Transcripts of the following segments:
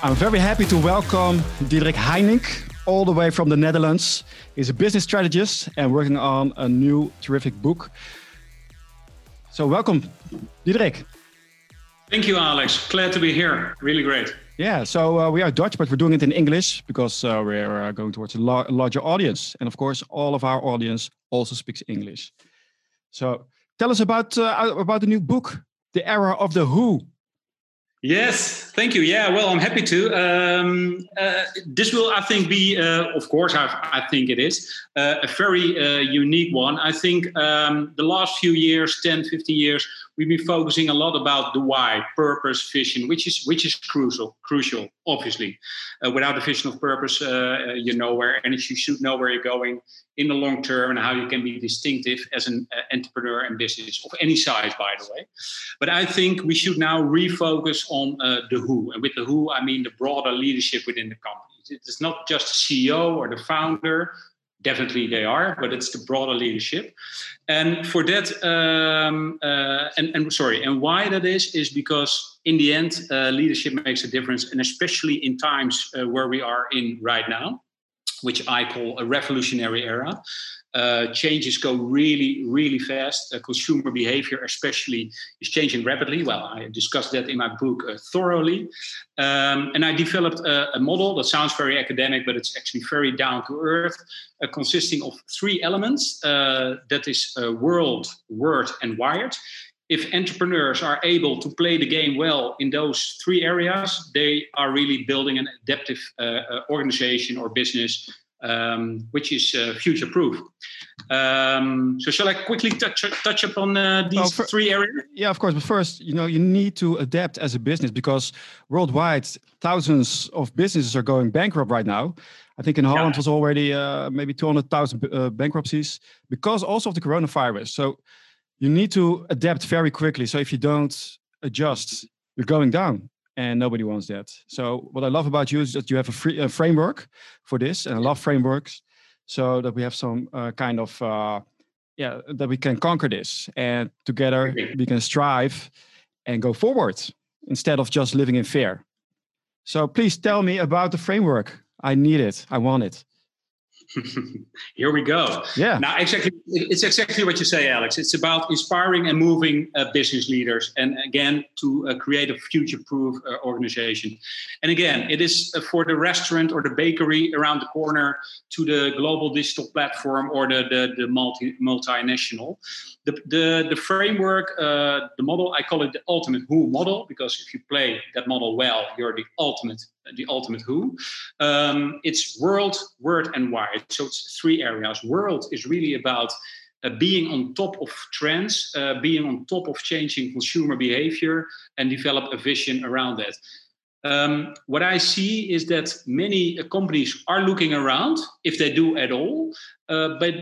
I'm very happy to welcome Diederik Heynink, all the way from the Netherlands. He's a business strategist and working on a new terrific book. So, welcome, Diederik. Thank you, Alex. Glad to be here. Really great. Yeah, so uh, we are Dutch, but we're doing it in English because uh, we're uh, going towards a lar larger audience. And of course, all of our audience also speaks English. So, tell us about, uh, about the new book, The Era of the Who. Yes, thank you. Yeah, well, I'm happy to. Um, uh, this will, I think, be, uh, of course, I, I, think it is uh, a very uh, unique one. I think um, the last few years, 10, 15 years, we've been focusing a lot about the why, purpose, vision, which is which is crucial. Crucial, obviously. Uh, without a vision of purpose, uh, you know where, and you should know where you're going in the long term and how you can be distinctive as an uh, entrepreneur and business of any size, by the way. But I think we should now refocus on uh, the who. And with the who, I mean the broader leadership within the company. It's not just the CEO or the founder definitely they are, but it's the broader leadership. And for that, um, uh, and, and sorry, and why that is, is because in the end, uh, leadership makes a difference, and especially in times uh, where we are in right now, which I call a revolutionary era. Uh, changes go really, really fast. Uh, consumer behavior, especially, is changing rapidly. Well, I discussed that in my book uh, thoroughly. Um, and I developed a, a, model that sounds very academic, but it's actually very down to earth, uh, consisting of three elements uh, that is world, word, and wired. If entrepreneurs are able to play the game well in those three areas, they are really building an adaptive organization or business um, which is uh, future proof. Um, so, shall I quickly touch touch upon uh, these for, three areas? Yeah, of course. But first, you know, you need to adapt as a business because worldwide, thousands of businesses are going bankrupt right now. I think in Holland yeah. was already uh, maybe 200,000 uh, bankruptcies because also of the coronavirus. So, you need to adapt very quickly. So, if you don't adjust, you're going down and nobody wants that. So what I love about you is that you have a free a framework for this, and I love frameworks, so that we have some uh, kind of uh, yeah that we can conquer this, and together we can strive and go forward instead of just living in fear. So please tell me about the framework. I need it. I want it. Here we go. Yeah. Now, exactly, it's exactly what you say, Alex. It's about inspiring and moving uh, business leaders, and again to uh, create a future-proof uh, organization. And again, it is uh, for the restaurant or the bakery around the corner to the global digital platform or the the, the multi multinational. The the the framework, uh, the model, I call it the ultimate who model because if you play that model well, you're the ultimate the ultimate who. Um, it's world, word, and wide. So it's three areas. World is really about uh, being on top of trends, uh, being on top of changing consumer behavior, and develop a vision around that. Um, what I see is that many uh, companies are looking around, if they do at all, uh, but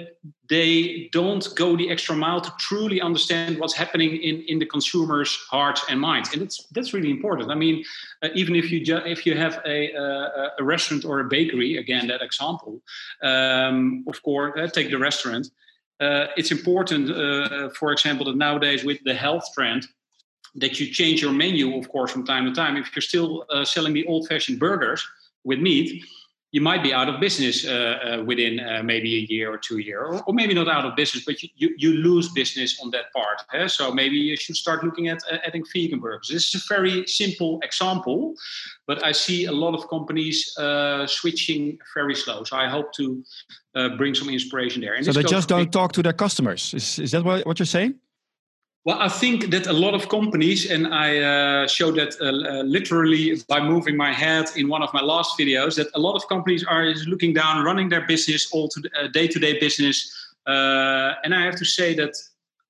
they don't go the extra mile to truly understand what's happening in, in the consumer's hearts and minds, and that's that's really important. I mean, uh, even if you ju- if you have a, a, a restaurant or a bakery, again that example, um, of course, uh, take the restaurant. Uh, it's important, uh, for example, that nowadays with the health trend, that you change your menu, of course, from time to time. If you're still uh, selling the old-fashioned burgers with meat, you might be out of business uh, uh, within uh, maybe a year or two years, or, or, maybe not out of business, but you, you, you lose business on that part. Eh? So maybe you should start looking at uh, adding vegan burgers. This is a very simple example, but I see a lot of companies uh, switching very slow. So I hope to uh, bring some inspiration there. And so they just don't talk to their customers. Is, is that what, what you're saying? Well, I think that a lot of companies, and I uh, showed that uh, uh, literally by moving my head in one of my last videos, that a lot of companies are looking down, running their business all to uh, day-to-day business, uh, and I have to say that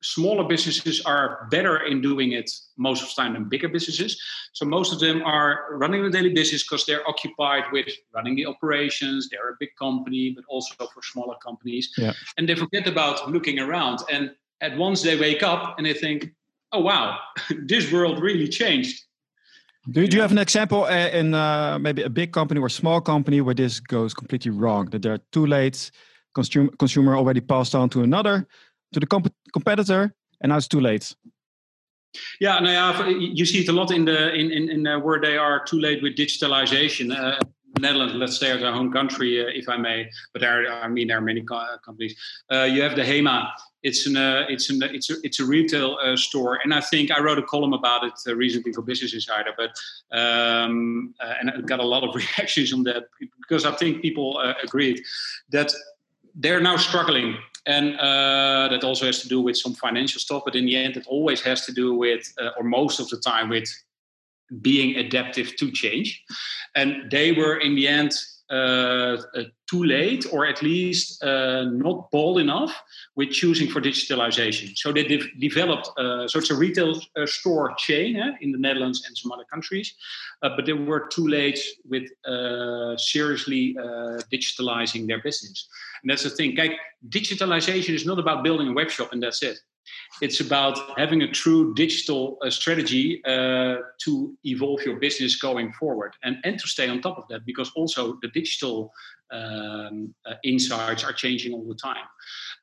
smaller businesses are better in doing it most of the time than bigger businesses. So most of them are running the daily business because they're occupied with running the operations. They're a big company, but also for smaller companies, yeah. and they forget about looking around and at once they wake up and they think, oh, wow, this world really changed. Do you, do you have an example uh, in uh, maybe a big company or small company where this goes completely wrong? That they're too late, consumer consumer already passed on to another, to the comp competitor, and now it's too late. Yeah, no, yeah, you see it a lot in the in in, in uh, where they are too late with digitalization. Uh, Netherlands, let's say, as our home country, uh, if I may, but there, I mean, there are many co- companies. Uh, you have the HEMA. It's an, uh, it's an, it's a, it's a retail uh, store, and I think I wrote a column about it uh, recently for Business Insider, but um, uh, and I got a lot of reactions on that because I think people agreed that they're now struggling and uh, that also has to do with some financial stuff but in the end it always has to do with uh, or most of the time with being adaptive to change. And they were in the end uh, uh, too late, or at least uh, not bold enough with choosing for digitalization. So they de- developed, uh, so it's a retail uh, store chain eh, in the Netherlands and some other countries, uh, but they were too late with seriously digitalizing their business. And that's the thing. Kijk, digitalization is not about building a web shop and that's it it's about having a true digital uh, strategy uh, to evolve your business going forward and, and to stay on top of that because also the digital um, uh, insights are changing all the time.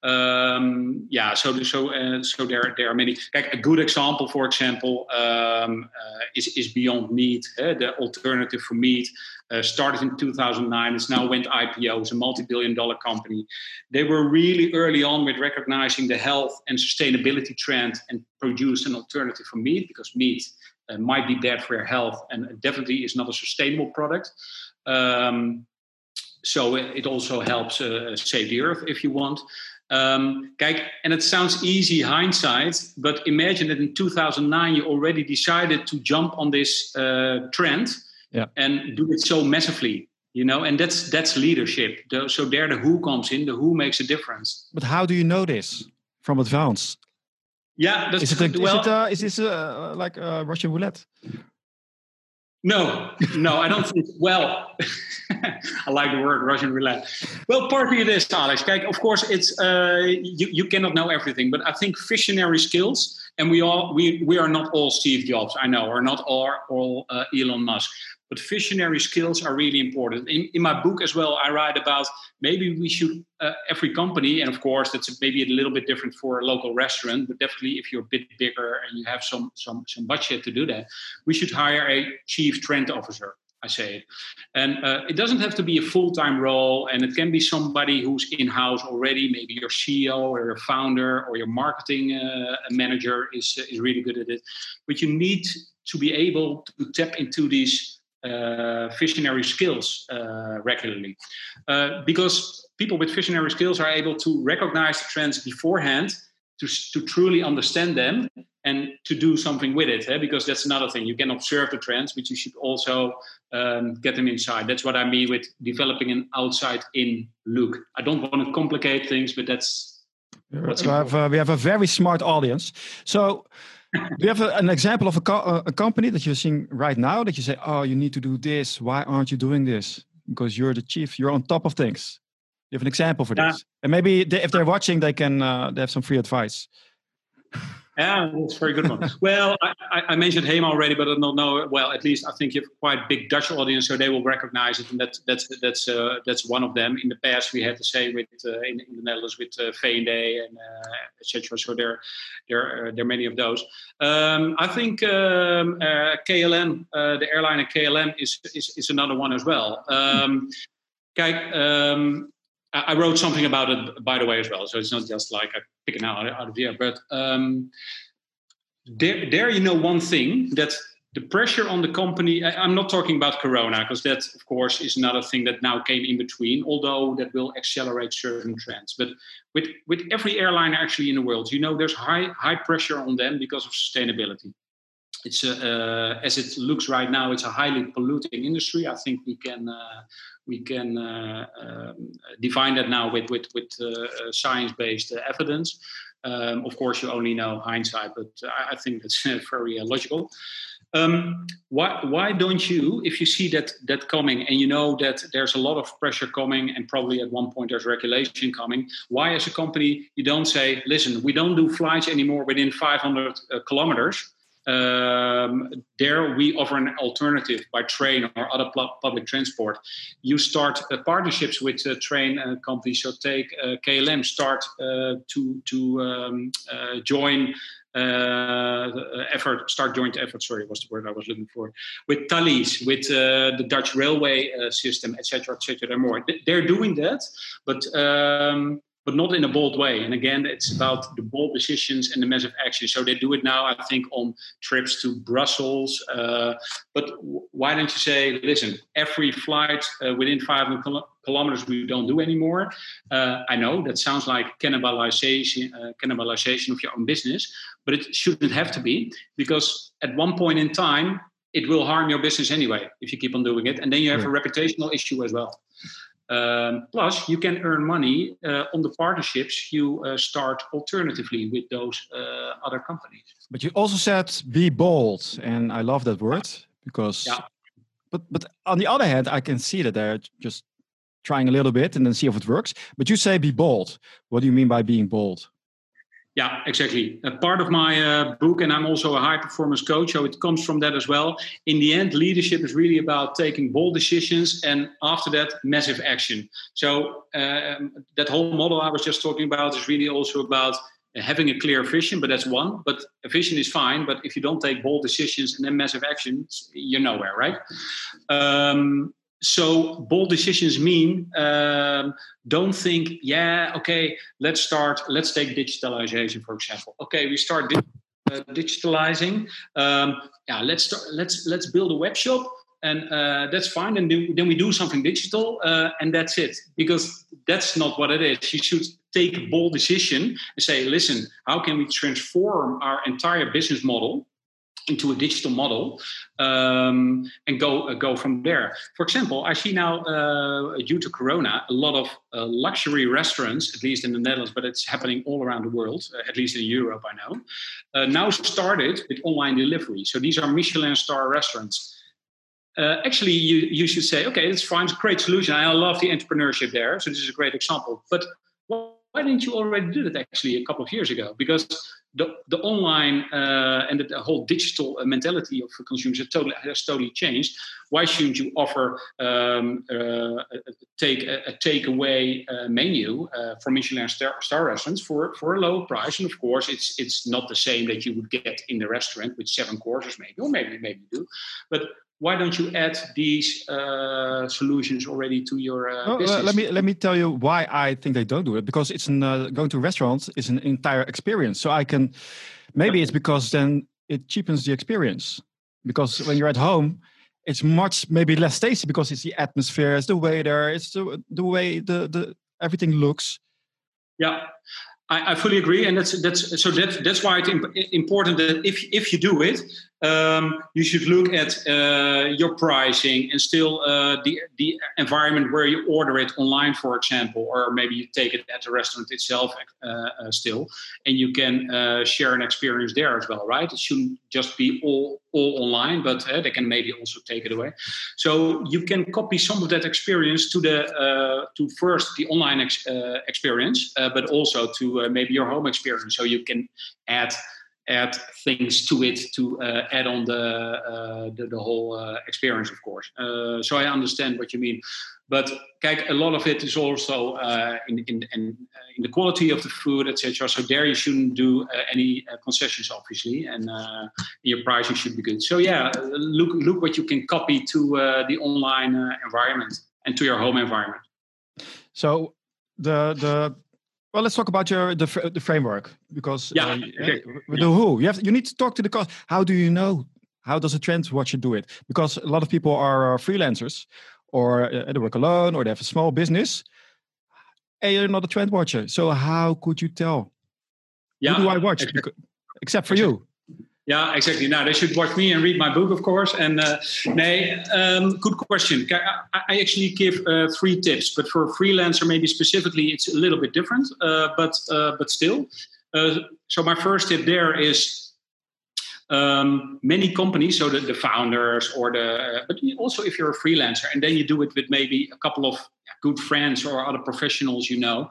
Um, yeah, so so uh, so there there are many. Like a good example, for example, um, uh, is is Beyond Meat, uh, the alternative for meat. Uh, started in 2009. It's now went IPO. It's a multi-billion-dollar company. They were really early on with recognizing the health and sustainability trend and produced an alternative for meat because meat uh, might be bad for your health and definitely is not a sustainable product. Um, so it also helps uh, save the earth if you want. Um, kijk, and it sounds easy hindsight, but imagine that in 2009 you already decided to jump on this uh, trend yeah. and do it so massively. You know, and that's that's leadership. So there, the who comes in. The who makes a difference. But how do you know this from advance? Yeah, that's is it a, well, is, it a, is this a, like a Russian roulette? No, no, I don't think. Well, I like the word Russian roulette. Well, partly it is, Alex. Of course, it's uh, you. You cannot know everything, but I think visionary skills, and we all we we are not all Steve Jobs. I know, or not all all uh, Elon Musk but visionary skills are really important. In, in my book as well, I write about maybe we should, uh, every company, and of course, that's maybe a little bit different for a local restaurant, but definitely if you're a bit bigger and you have some, some, some budget to do that, we should hire a chief trend officer. I say it. And uh, it doesn't have to be a full time role, and it can be somebody who's in house already, maybe your CEO or your founder or your marketing uh, manager is, is really good at it. But you need to be able to tap into these visionary skills uh, regularly. Uh, because people with visionary skills are able to recognize the trends beforehand, to, to truly understand them, and to do something with it. Eh? Because that's another thing. You can observe the trends, but you should also um, get them inside. That's what I mean with developing an outside in look. I don't want to complicate things, but that's. We have, uh, we have a very smart audience. So, do you have an example of a, co a company that you're seeing right now that you say, oh, you need to do this. Why aren't you doing this? Because you're the chief, you're on top of things. You have an example for this. And maybe they, if they're watching, they can uh, they have some free advice. Yeah, that's a very good one. well, I, I, mentioned HEMA already, but I don't know. Well, at least I think you have quite big Dutch audience, so they will recognize it, and that's that's that's uh, that's one of them. In the past, we had to say with uh, in, in, the Netherlands with uh, V&D and uh, etc. So there, there, uh, there are many of those. Um, I think um, uh, KLM, uh, the airline KLM, is, is is another one as well. Um, kijk, um, I wrote something about it, by the way, as well. So it's not just like I pick it out, out of the air. But um, there, there, you know, one thing that the pressure on the company. I, am not talking about Corona because that, of course, is another thing that now came in between. Although that will accelerate certain trends. But with with every airline actually in the world, you know, there's high high pressure on them because of sustainability it's a, uh, as it looks right now, it's a highly polluting industry. I think we can uh, we can uh, um, define that now with with with science-based evidence. Um, of course, you only know hindsight, but I, I think that's very logical. Um, why why don't you, if you see that that coming and you know that there's a lot of pressure coming and probably at one point there's regulation coming, why as a company you don't say, listen, we don't do flights anymore within 500 uh, kilometers um, there we offer an alternative by train or other public transport. You start uh, partnerships with uh, train uh, companies. So take uh, KLM, start uh, to to um, uh, join effort, start joint effort. Sorry, was the word I was looking for. With Thalys, with the Dutch railway system, etc., etc. There more. They're doing that, but um, but not in a bold way. And again, it's about the bold decisions and the massive action. So they do it now, I think, on trips to Brussels. Uh, but why don't you say, listen, every flight uh, within 500 kilometers we don't do anymore? Uh, I know that sounds like cannibalization, uh, cannibalization of your own business, but it shouldn't have to be because at one point in time, it will harm your business anyway if you keep on doing it. And then you have a reputational issue as well. Um, plus, you can earn money uh, on the partnerships you uh, start alternatively with those uh, other companies. But you also said be bold, and I love that word because. Yeah. But but on the other hand, I can see that they're just trying a little bit and then see if it works. But you say be bold. What do you mean by being bold? Yeah, exactly. A part of my uh, book, and I'm also a high performance coach, so it comes from that as well. In the end, leadership is really about taking bold decisions, and after that, massive action. So uh, that whole model I was just talking about is really also about having a clear vision, but that's one. But a vision is fine, but if you don't take bold decisions and then massive actions, you're nowhere, right? Um, so bold decisions mean um, don't think yeah okay let's start let's take digitalization for example. Okay we start di- uh, digitalizing. Um, yeah let's start let's let's build a web shop and uh, that's fine. And then we do something digital uh, and that's it. Because that's not what it is. You should take a bold decision and say listen how can we transform our entire business model into a digital model um, and go uh, go from there. For example, I see now uh, due to Corona, a lot of uh, luxury restaurants, at least in the Netherlands, but it's happening all around the world, uh, at least in Europe, I know, uh, now started with online delivery. So these are Michelin star restaurants. Uh, actually, you you should say, okay, it's fine, it's a great solution. I love the entrepreneurship there, so this is a great example. But why didn't you already do that actually a couple of years ago? Because the, the online uh, and the, whole digital uh, mentality of consumers has totally, has totally changed. Why shouldn't you offer um, uh, take a, a takeaway uh, menu uh, from Michelin star, star, restaurants for, for a low price? And of course, it's it's not the same that you would get in the restaurant with seven courses, maybe, or maybe maybe you do. But why don't you add these uh, solutions already to your uh, business? Uh, let me let me tell you why I think they don't do it because it's an, uh, going to restaurants is an entire experience. So I can maybe it's because then it cheapens the experience because when you're at home it's much maybe less tasty because it's the atmosphere, it's the waiter, it's the the way the the everything looks. Yeah. I, I fully agree, and that's that's so that that's why it's important that if if you do it, um, you should look at uh, your pricing and still uh, the the environment where you order it online, for example, or maybe you take it at the restaurant itself uh, uh still, and you can uh, share an experience there as well, right? It shouldn't just be all all online, but uh, they can maybe also take it away. So you can copy some of that experience to the to first the online ex, experience, but also to maybe your home experience. So you can add add things to it to uh, add on the uh, the, the, whole uh, experience, of course. Uh, so I understand what you mean, but kijk, a lot of it is also uh, in in in, uh, in, the quality of the food, etc. So there you shouldn't do any concessions, obviously, and your pricing should be good. So yeah, look look what you can copy to the online environment and to your home environment. So the the well, let's talk about your the, the framework because yeah, uh, okay. the who you have you need to talk to the cost. How do you know? How does a trend watcher do it? Because a lot of people are uh, freelancers, or uh, they work alone, or they have a small business, and you're not a trend watcher. So how could you tell? Yeah, who do I watch? Exactly. Except for you. Yeah, exactly. Now they should watch me and read my book, of course. And uh, nee, um, good question. I, actually give uh, three tips, but for a freelancer, maybe specifically, it's a little bit different. Uh, but uh, but still, uh, so my first tip there is um, many companies, so the, the founders or the, but also if you're a freelancer, and then you do it with maybe a couple of good friends or other professionals you know.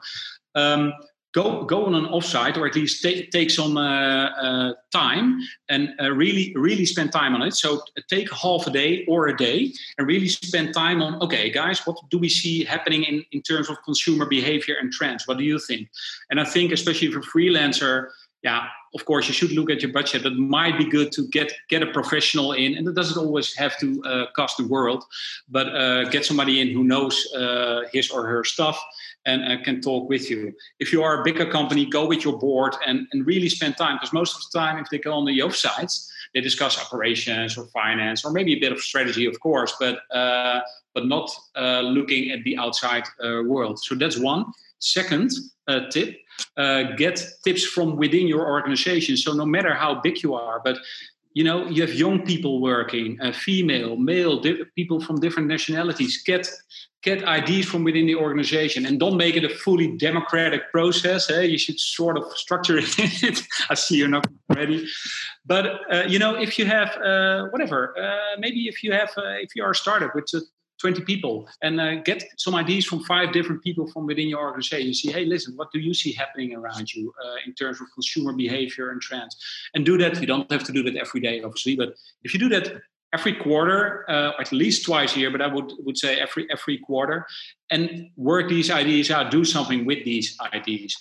Um, go go on an offsite or at least take, take some uh, uh, time and uh, really really spend time on it. So take half a day or a day and really spend time on okay guys what do we see happening in, in terms of consumer behavior and trends? What do you think? And i think especially for freelancer yeah, of course, you should look at your budget. But it might be good to get get a professional in, and it doesn't always have to uh, cost the world, but uh, get somebody in who knows uh, his or her stuff and uh, can talk with you. If you are a bigger company, go with your board and, and really spend time because most of the time, if they go on the Yoast sites, they discuss operations or finance or maybe a bit of strategy, of course, but uh, but not uh, looking at the outside world. So that's one. Second tip uh, get tips from within your organization. So no matter how big you are, but you know you have young people working, uh, female, male, di- people from different nationalities. Get get ideas from within the organization and don't make it a fully democratic process. Eh? You should sort of structure it. I see you're not ready, but uh, you know if you have uh, whatever, uh, maybe if you have uh, if you are a startup with 20 people and uh, get some ideas from five different people from within your organization. You see, hey, listen, what do you see happening around you uh, in terms of consumer behavior and trends? And do that. You don't have to do that every day, obviously, but if you do that every quarter, uh, at least twice a year, but I would would say every every quarter, and work these ideas out. Do something with these ideas.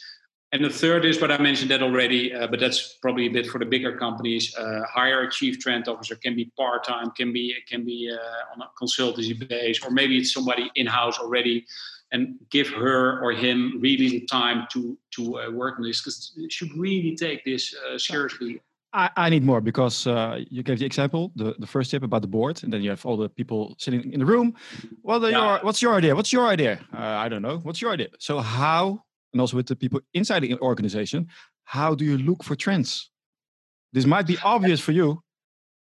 And the third is what I mentioned that already, uh, but that's probably a bit for the bigger companies. Uh, hire a chief trend officer can be part time, can be can be uh, on a consultancy base, or maybe it's somebody in house already, and give her or him really the time to to uh, work on this because should really take this uh, seriously. I, I, need more because uh, you gave the example, the, the first tip about the board, and then you have all the people sitting in the room. Well, yeah. your, what's your idea? What's your idea? I don't know. What's your idea? So how and also with the people inside the organization, how do you look for trends? This might be obvious for you,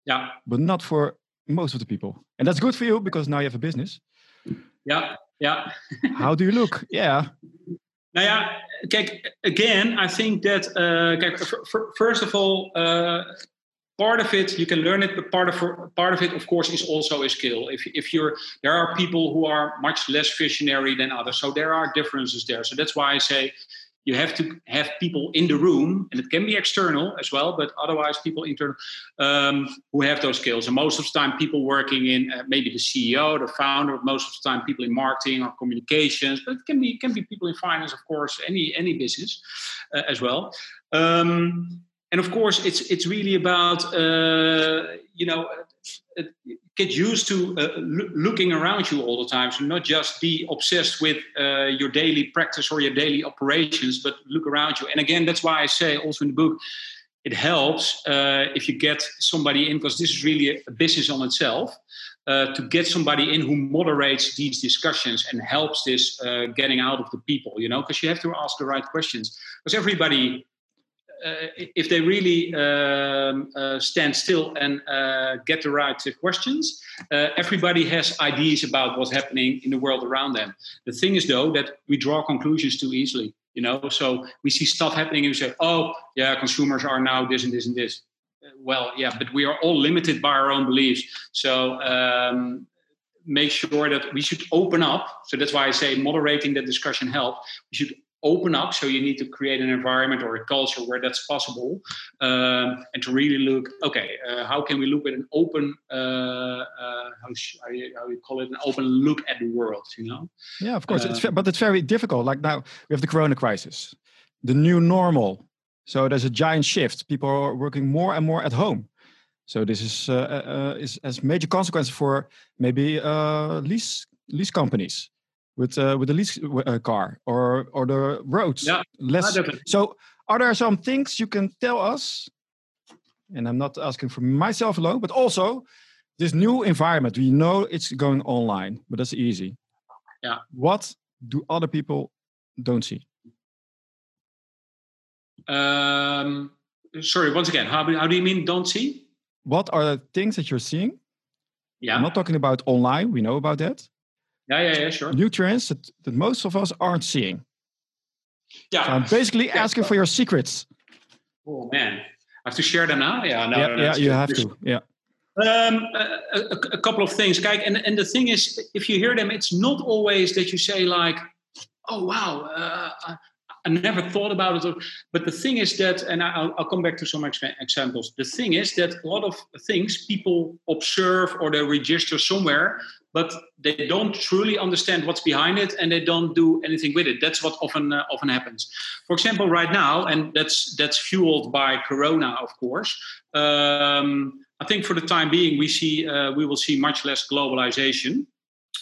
yeah, but not for most of the people. And that's good for you because now you have a business. Yeah, yeah. how do you look? Yeah. Nou ja, kijk, again, I think that, uh, kijk, first of all, uh, part of it you can learn it but part of part of it of course is also a skill. If, if you're there are people who are much less visionary than others so there are differences there. So that's why i say you have to have people in the room and it can be external as well but otherwise people internal um, who have those skills. And most of the time people working in uh, maybe the ceo the founder most of the time people in marketing or communications but it can be can be people in finance of course any any business uh, as well. Um, and of course it's it's really about uh, you know uh, get used to uh, lo- looking around you all the time so not just be obsessed with uh, your daily practice or your daily operations but look around you and again that's why i say also in the book it helps uh, if you get somebody in because this is really a business on itself uh, to get somebody in who moderates these discussions and helps this getting out of the people, you know, because you have to ask the right questions. Because everybody if they really um, uh, stand still and uh, get the right questions, everybody has ideas about what's happening in the world around them. The thing is, though, that we draw conclusions too easily. You know, so we see stuff happening and we say, "Oh, yeah, consumers are now this and this and this." Well, yeah, but we are all limited by our own beliefs. So um, make sure that we should open up. So that's why I say moderating the discussion helps. We should open up. So you need to create an environment or a culture where that's possible, um, and to really look. Okay, uh, how can we look at an open, uh, uh, how, sh- how, you, how, you, call it, an open look at the world? You know? Yeah, of course. it's but it's very difficult. Like now we have the Corona crisis, the new normal. So there's a giant shift. People are working more and more at home. So this is uh, uh, is has major consequences for maybe uh, lease lease companies with uh, with the lease uh, car or or the roads. Yeah, less. So, are there some things you can tell us? And I'm not asking for myself alone, but also this new environment. We know it's going online, but that's easy. Yeah. What do other people don't see? Um, sorry, once again, how, how do you mean don't see? What are the things that you're seeing? Yeah. I'm not talking about online. We know about that. Yeah, yeah, yeah, sure. Nutrients that, that most of us aren't seeing. Yeah. So I'm basically yeah. asking for your secrets. Oh man, I have to share them now. Yeah, no, yeah, no, yeah, you have to. Yeah. Um, a, a, a, couple of things, Kijk, and and the thing is, if you hear them, it's not always that you say like, "Oh wow, uh, I never thought about it. But the thing is that, and I'll, I'll come back to some examples. The thing is that a lot of things people observe or they register somewhere, but they don't truly understand what's behind it and they don't do anything with it. That's what often uh, often happens. For example, right now, and that's that's fueled by Corona, of course. Um, I think for the time being, we see uh, we will see much less globalization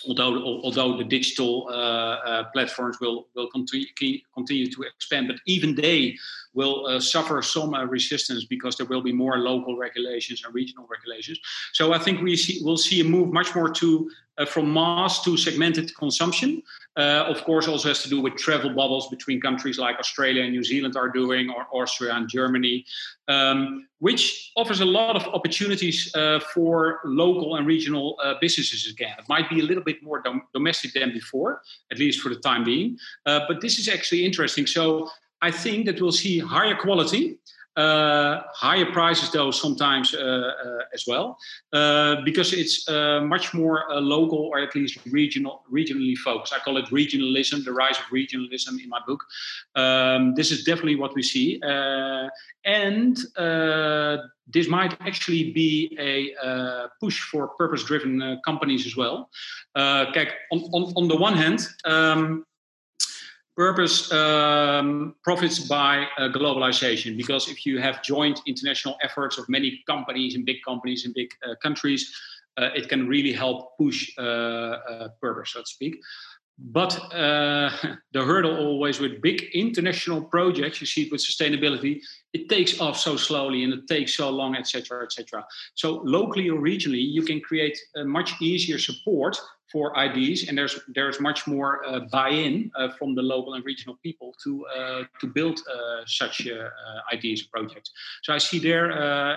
although although the digital uh, uh, platforms will will continue continue to expand, but even they will uh, suffer some uh, resistance because there will be more local regulations and regional regulations. So I think we see we'll see a move much more to uh, from mass to segmented consumption. Uh, of course, also has to do with travel bubbles between countries like Australia and New Zealand are doing, or Austria and Germany, um, which offers a lot of opportunities uh, for local and regional uh, businesses again. It might be a little bit more dom- domestic than before, at least for the time being. But this is actually interesting. So I think that we'll see higher quality. Uh, higher prices, though, sometimes uh, uh, as well, uh, because it's much more local or at least regional, regionally focused. I call it regionalism, the rise of regionalism in my book. Um, this is definitely what we see, and this might actually be a push for purpose-driven companies as well. kijk, on, on, on the one hand. Um, purpose um, profits by uh, globalization because if you have joint international efforts of many companies and big companies in big uh, countries, uh, it can really help push uh, uh, purpose, so to speak. But uh, the hurdle always with big international projects, you see it with sustainability, it takes off so slowly and it takes so long, etc., etc. So locally or regionally, you can create a much easier support for IDs, and there's there's much more uh, buy-in uh, from the local and regional people to uh, to build uh, such uh, IDs projects. So I see there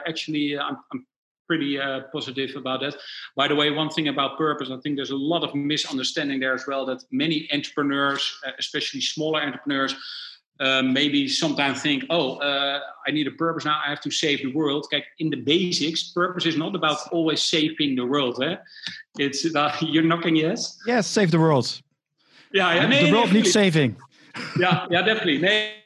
actually I'm, I'm pretty positive about that. By the way, one thing about purpose, I think there's a lot of misunderstanding there as well. That many entrepreneurs, especially smaller entrepreneurs, uh, maybe sometimes think, oh, uh, I need a purpose now. I have to save the world. Kijk, in the basics, purpose is not about always saving the world. Eh? It's about you're knocking yes. Yes, save the world. Yeah, yeah nee, the world needs saving. Yeah, yeah, definitely. Nee,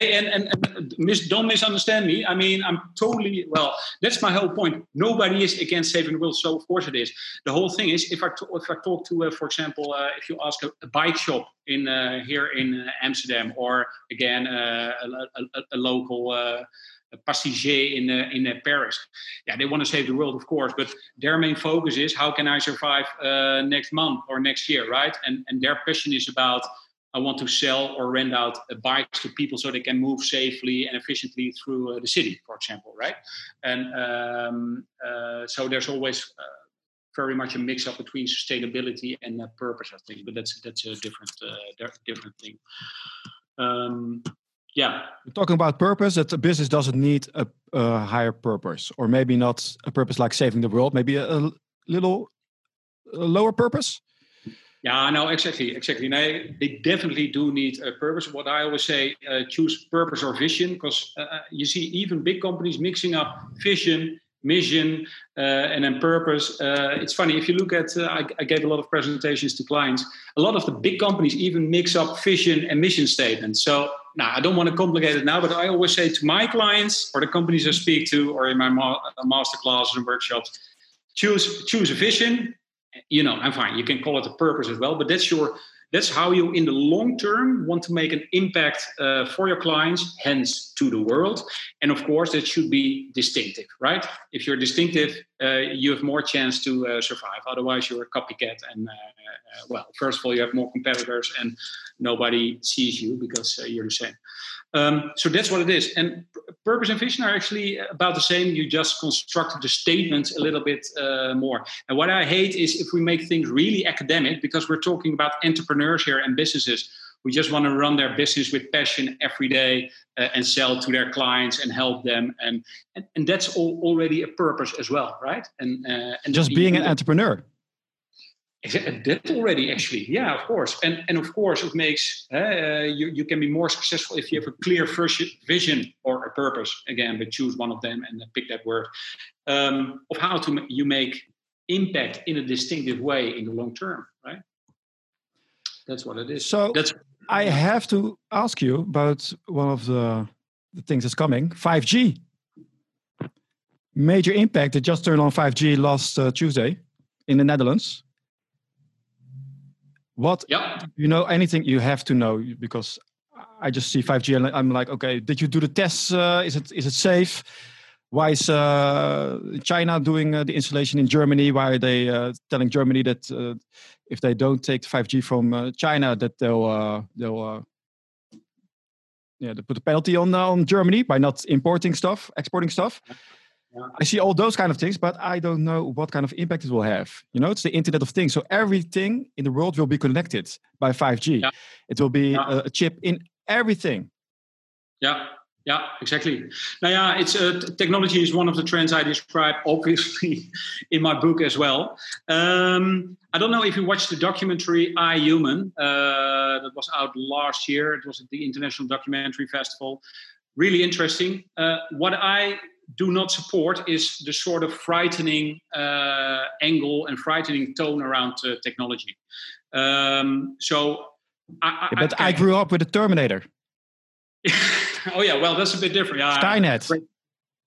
and, and, and mis, don't misunderstand me. I mean, I'm totally well. That's my whole point. Nobody is against saving the world, so of course it is. The whole thing is, if I if I talk to, uh, for example, uh, if you ask a, a, bike shop in uh, here in uh, Amsterdam, or again uh, a, a, a, local. Uh, passager in in Paris. Yeah, they want to save the world, of course, but their main focus is how can I survive next month or next year, right? And and their passion is about I want to sell or rent out bikes to people so they can move safely and efficiently through uh, the city, for example, right? And um, uh, so there's always uh, very much a mix up between sustainability and purpose, I think. But that's that's a different uh, different thing. Um, yeah, We're talking about purpose. That a business doesn't need a, a, higher purpose, or maybe not a purpose like saving the world. Maybe a, a little a lower purpose. Yeah, no, exactly, exactly. No, they definitely do need a purpose. What I always say, uh, choose purpose or vision, because uh, uh, you see even big companies mixing up vision, mission, uh, and then purpose. Uh, it's funny if you look at. Uh, I, I, gave a lot of presentations to clients. A lot of the big companies even mix up vision and mission statements. So now I don't want to complicate it now, but I always say to my clients or the companies I speak to, or in my ma- master classes and workshops, choose choose a vision you know, I'm fine. You can call it a purpose as well, but that's your that's how you in the long term want to make an impact uh, for your clients hence to the world and of course that should be distinctive right if you're distinctive you have more chance to uh, survive otherwise you're a copycat and uh, uh, well first of all you have more competitors and nobody sees you because uh, you're the same um, so that's what it is. And purpose and vision are actually about the same. You just constructed the statements a little bit uh, more. And what I hate is if we make things really academic, because we're talking about entrepreneurs here and businesses who just want to run their business with passion every day uh, and sell to their clients and help them. And and, and that's all, already a purpose as well, right? And uh, and just being an entrepreneur. That already actually yeah of course. And and of course it makes uh, you, you can be more successful if you have a clear vision or a purpose. Again but choose one of them and pick that word. Um, of how to you make impact in a distinctive way in the long term right? That's what it is. So that's I have to ask you about one of the, the things that's coming 5G. Major impact. They just turned on 5G last uh, Tuesday in the Netherlands. What? Yeah. You know anything you have to know because I just see 5G and I'm like, okay, did you do the tests? Uh, is it is it safe? Why is uh, China doing uh, the installation in Germany? Why are they uh, telling Germany that uh, if they don't take 5G from uh, China, that they'll they'll yeah they put a penalty on on Germany by not importing stuff, exporting stuff? Yeah. I see all those kind of things, but I don't know what kind of impact it will have. You know, it's the Internet of Things, so everything in the world will be connected by 5G. Yeah. It will be yeah. a, a chip in everything. Yeah, yeah, exactly. Now, yeah, it's uh, technology is one of the trends I describe, obviously, in my book as well. Um, I don't know if you watched the documentary iHuman uh, that was out last year. It was at the International Documentary Festival. Really interesting. Uh, what I do not support is the sort of frightening uh, angle and frightening tone around uh, technology. Um, so, I, I, but I, I grew up with the Terminator. oh yeah, well that's a bit different. Yeah, Skynet. Great,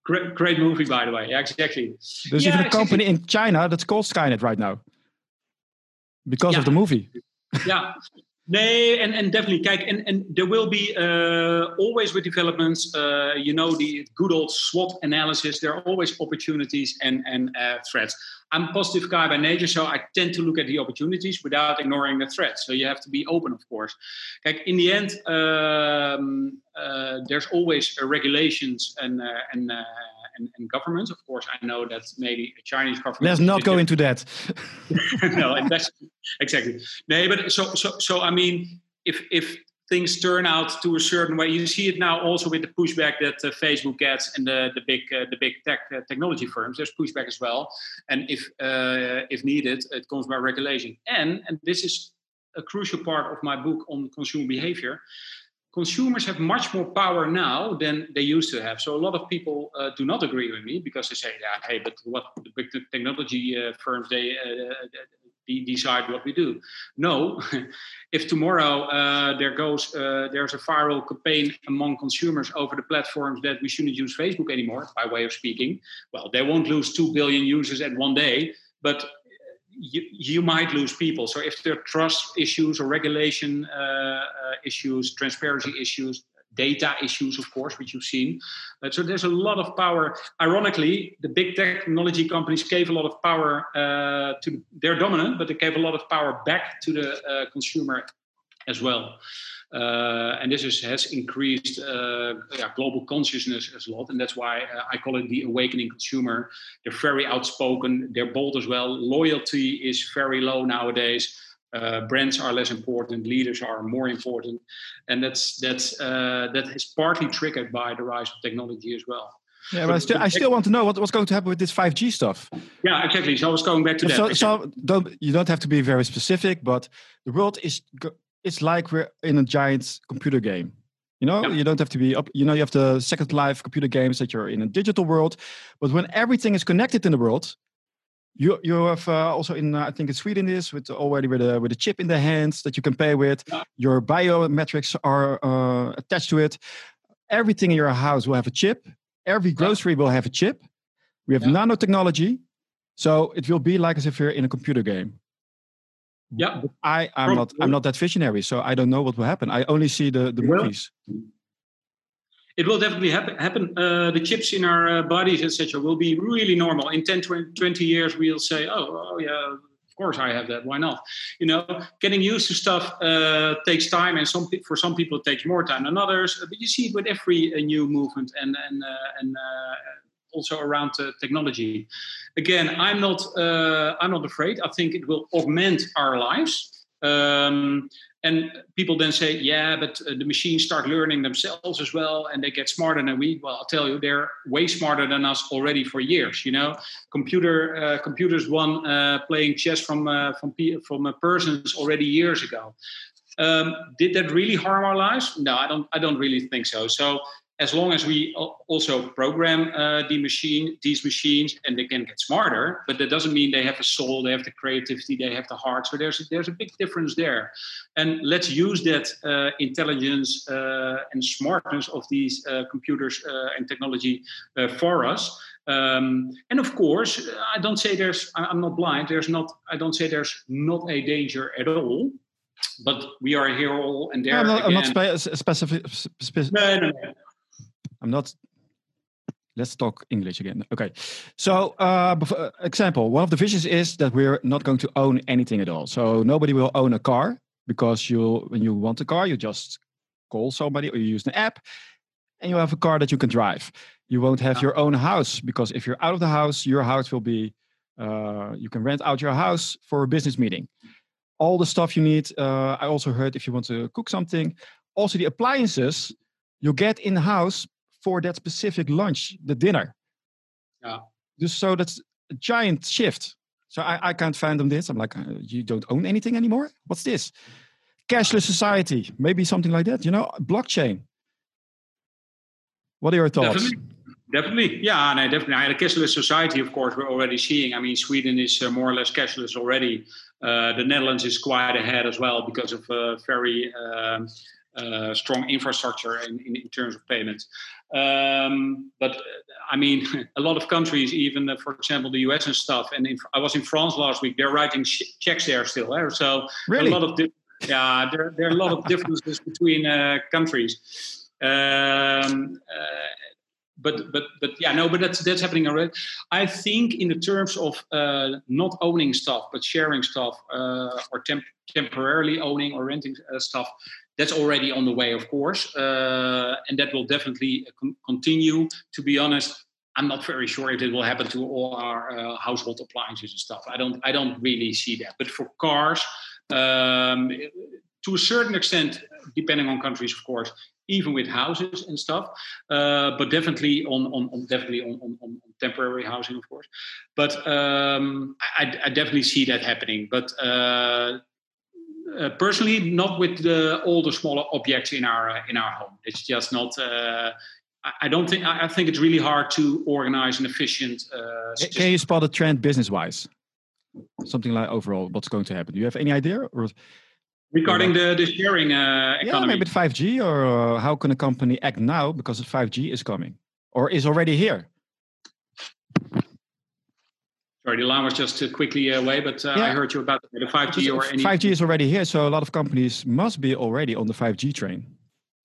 great, great, movie, by the way. Yeah, exactly. There's yeah, even a company exactly. in China that's called Skynet right now because yeah. of the movie. yeah. Nee, and, and definitely, kijk, and, and there will be uh, always with developments, uh, you know, the good old SWOT analysis, there are always opportunities and, and uh, threats. I'm a positive guy by nature, so I tend to look at the opportunities without ignoring the threats. So you have to be open, of course. Kijk, in the end, um, uh, there's always uh, regulations and, uh, and and, and, governments. Of course, I know that maybe a Chinese government. Let's not go into that. no, exactly. No, but so so so. I mean, if if things turn out to a certain way, you see it now also with the pushback that uh, Facebook gets and the the big uh, the big tech uh, technology firms. There's pushback as well, and if uh, if needed, it comes by regulation. And and this is a crucial part of my book on consumer behavior consumers have much more power now than they used to have. So a lot of people uh, do not agree with me because they say, "Yeah, hey, but what the big technology uh, firms they, they decide what we do." No, if tomorrow uh, there goes uh, there's a viral campaign among consumers over the platforms that we shouldn't use Facebook anymore, by way of speaking, well, they won't lose two billion users at one day, but you, you might lose people. So if there are trust issues or regulation uh, uh, issues, transparency issues, data issues, of course, which you've seen. Uh, so there's a lot of power. Ironically, the big technology companies gave a lot of power uh, to. They're dominant, but they gave a lot of power back to the uh, consumer as well. Uh, and this is, has increased uh, yeah, global consciousness as a lot. And that's why uh, I call it the awakening consumer. They're very outspoken, they're bold as well. Loyalty is very low nowadays. Uh, brands are less important, leaders are more important, and that's that's uh, that is partly triggered by the rise of technology as well. Yeah, but I still, I still want to know what, what's going to happen with this 5G stuff. Yeah, exactly. So I was going back to that. So, so don't you don't have to be very specific, but the world is it's like we're in a giant computer game. You know, yeah. you don't have to be up. You know, you have the Second Life computer games that you're in a digital world, but when everything is connected in the world, you you have uh, also in uh, I think in Sweden is with already with a with a chip in the hands that you can pay with. Yeah. Your biometrics are uh, attached to it. Everything in your house will have a chip. Every grocery yeah. will have a chip. We have nanotechnology, so it will be like as if you're in a computer game. Yeah, I I'm not I'm not that visionary, so I don't know what will happen. I only see the the movies. It will definitely happen. happen. Uh, the chips in our uh, bodies, etc., will be really normal. In 10, 20 years, we'll say, oh, oh, yeah, of course I have that. Why not? You know, getting used to stuff uh, takes time, and some for some people it takes more time than others. But you see it with every uh, new movement and and uh, and uh, also around uh, technology. Again, I'm not uh, I'm not afraid. I think it will augment our lives. Um, and people then say, yeah, but uh, the machines start learning themselves as well, and they get smarter than we. Well, I'll tell you, they're way smarter than us already for years. You know, computer uh, computers won uh, playing chess from uh, from from persons already years ago. Um, did that really harm our lives? No, I don't. I don't really think so. So as long as we also program uh, the machine, these machines, and they can get smarter, but that doesn't mean they have a soul, they have the creativity, they have the heart. So there's there's a big difference there, and let's use that uh, intelligence uh, and smartness of these uh, computers uh, and technology uh, for us. Um, and of course, I don't say there's. I'm not blind. There's not. I don't say there's not a danger at all but we are here all and there. No, I'm not, I'm not spe- specific. Spe- no, no, no. I'm not. Let's talk English again. Okay. So, uh, uh, example, one of the visions is that we're not going to own anything at all. So nobody will own a car because you, when you want a car, you just call somebody or you use an app, and you have a car that you can drive. You won't have your own house because if you're out of the house, your house will be. Uh, you can rent out your house for a business meeting. All the stuff you need. Uh, I also heard if you want to cook something, also the appliances you get in the house for that specific lunch, the dinner. Yeah. Just so that's a giant shift. So I, I can't fathom this. I'm like, uh, you don't own anything anymore? What's this? Cashless society, maybe something like that, you know, blockchain. What are your thoughts? Definitely. Definitely, yeah, no, definitely. I had a cashless society, of course, we're already seeing. I mean, Sweden is uh, more or less cashless already. Uh, the Netherlands is quite ahead as well because of a very um, uh, strong infrastructure in, in, in, terms of payments. Um, but I mean, a lot of countries, even uh, for example, the US and stuff. And in, I was in France last week. They're writing checks there still. Eh? So really? a lot of yeah, there, there are a lot of differences between uh, countries. Um, uh, but but but yeah no but that's that's happening already i think in the terms of uh, not owning stuff but sharing stuff uh, or temp- temporarily owning or renting uh, stuff that's already on the way, of course, uh, and that will definitely uh, con- continue. To be honest, I'm not very sure if it will happen to all our uh, household appliances and stuff. I don't, I don't really see that. But for cars, um, to a certain extent, depending on countries, of course, even with houses and stuff, uh, but definitely on, on, on definitely on, on, on, temporary housing, of course. But um, I, I, definitely see that happening. But uh, uh, personally, not with the, all the smaller objects in our uh, in our home. It's just not. Uh, I don't think. I think it's really hard to organize an efficient. Uh, Can you spot a trend business-wise? Something like overall, what's going to happen? Do you have any idea? Or regarding the the sharing uh, economy? Yeah, maybe 5G, or how can a company act now because 5G is coming or is already here? Sorry, the line was just uh, quickly away, but uh, yeah. I heard you about the 5G or any. 5G is already here, so a lot of companies must be already on the 5G train.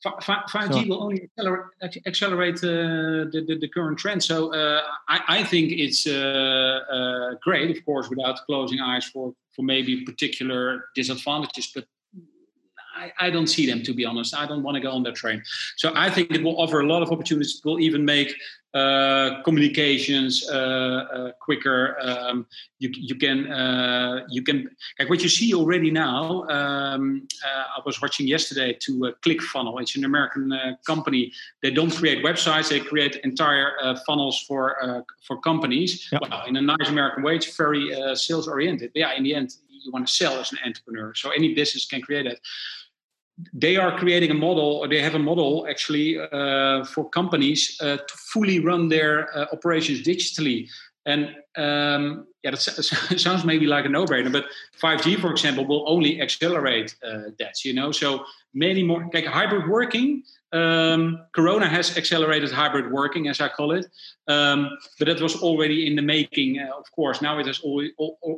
5G so. will only accelerate, accelerate uh, the, the, the, current trend. So uh, I, I, think it's uh, uh, great, of course, without closing eyes for, for maybe particular disadvantages. But I, I, don't see them, to be honest. I don't want to go on that train. So I think it will offer a lot of opportunities. It will even make uh, communications uh, uh, quicker. Um, you, you can uh, you can like what you see already now. Um, uh, I was watching yesterday to ClickFunnels. It's an American company. They don't create websites; they create entire funnels for for companies. Yep. Well, in a nice American way, it's very sales oriented. But Yeah, in the end, you want to sell as an entrepreneur. So any business can create that they are creating a model, or they have a model actually uh, for companies uh, to fully run their uh, operations digitally. And um, yeah, that sounds maybe like a no-brainer, but 5G, for example, will only accelerate uh, that. You know, so many more like hybrid working. Um, Corona has accelerated hybrid working, as I call it, um, but that was already in the making. Uh, of course, now it has only,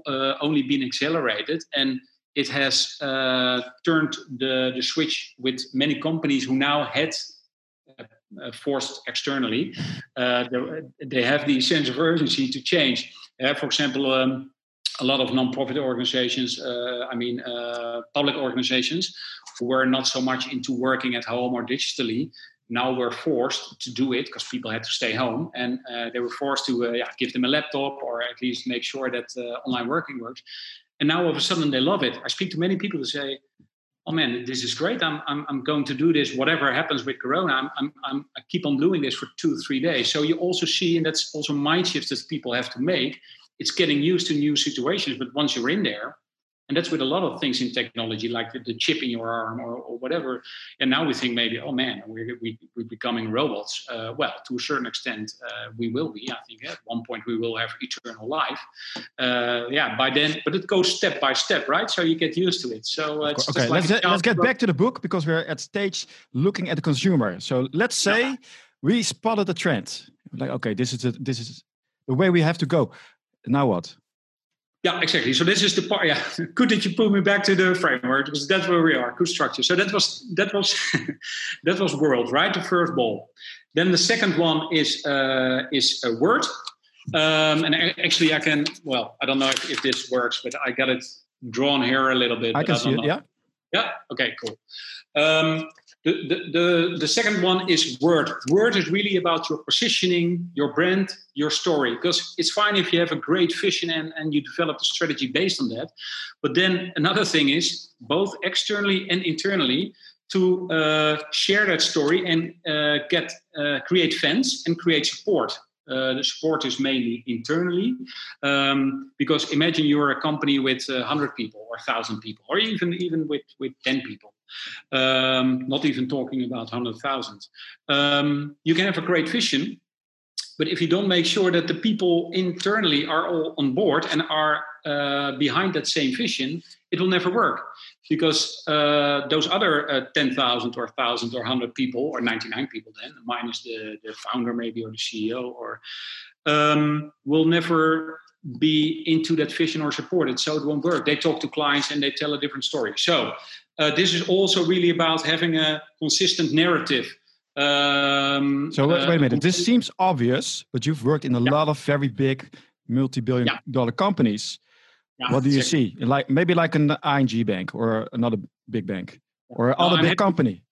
uh, only been accelerated, and it has uh, turned the, the switch with many companies who now had uh, forced externally. Uh, they have the sense of urgency to change. Uh, for example, um, a lot of non-profit organizations, uh, I mean uh, public organizations, were not so much into working at home or digitally, now were forced to do it because people had to stay home and uh, they were forced to uh, yeah, give them a laptop or at least make sure that uh, online working works and now all of a sudden they love it. I speak to many people who say, "Oh man, this is great. I'm I'm, I'm going to do this. Whatever happens with Corona, I'm, I'm, I'm I keep on doing this for two three days." So you also see, and that's also mind shifts that people have to make. It's getting used to new situations, but once you're in there, And that's with a lot of things in technology, like the, the chip in your arm or, or, whatever. And now we think maybe, oh man, we're, we, we're becoming robots. Uh, well, to a certain extent, uh, we will be. I think at one point we will have eternal life. Uh, yeah, by then, but it goes step by step, right? So you get used to it. So it's okay, like let's, let's get back to the book because we're at stage looking at the consumer. So let's say yeah. we spotted a trend. Like, okay, this is a, this is the way we have to go. Now what? Yeah, exactly. So this is the part. Yeah, good that you put me back to the framework because that's where we are. Good structure. So that was that was that was world, right? The first ball. Then the second one is uh, is a word. Um, and actually, I can. Well, I don't know if, if this works, but I got it drawn here a little bit. I can I see it. Know. Yeah. Yeah. Okay. Cool. Um, the, the, the, second one is word. Word is really about your positioning, your brand, your story. Because it's fine if you have a great vision and, and you develop a strategy based on that. But then another thing is both externally and internally to uh, share that story and uh, get uh, create fans and create support. Uh, the support is mainly internally um, because imagine you're a company with 100 people or 1000 people or even even with with 10 people um, not even talking about 100,000. Um, you can have a great vision, but if you don't make sure that the people internally are all on board and are uh, behind that same vision, it will never work because uh, those other uh, 10,000 or 1,000 or 100 people or 99 people then, minus the, the founder maybe or the CEO, or um, will never be into that vision or support it. So it won't work. They talk to clients and they tell a different story. So uh, this is also really about having a consistent narrative. Um, so wait, wait, a minute. This seems obvious, but you've worked in a yeah. lot of very big, multi-billion yeah. dollar companies. Yeah, what do you see? Like maybe like an ING bank or another big bank or no, other big company.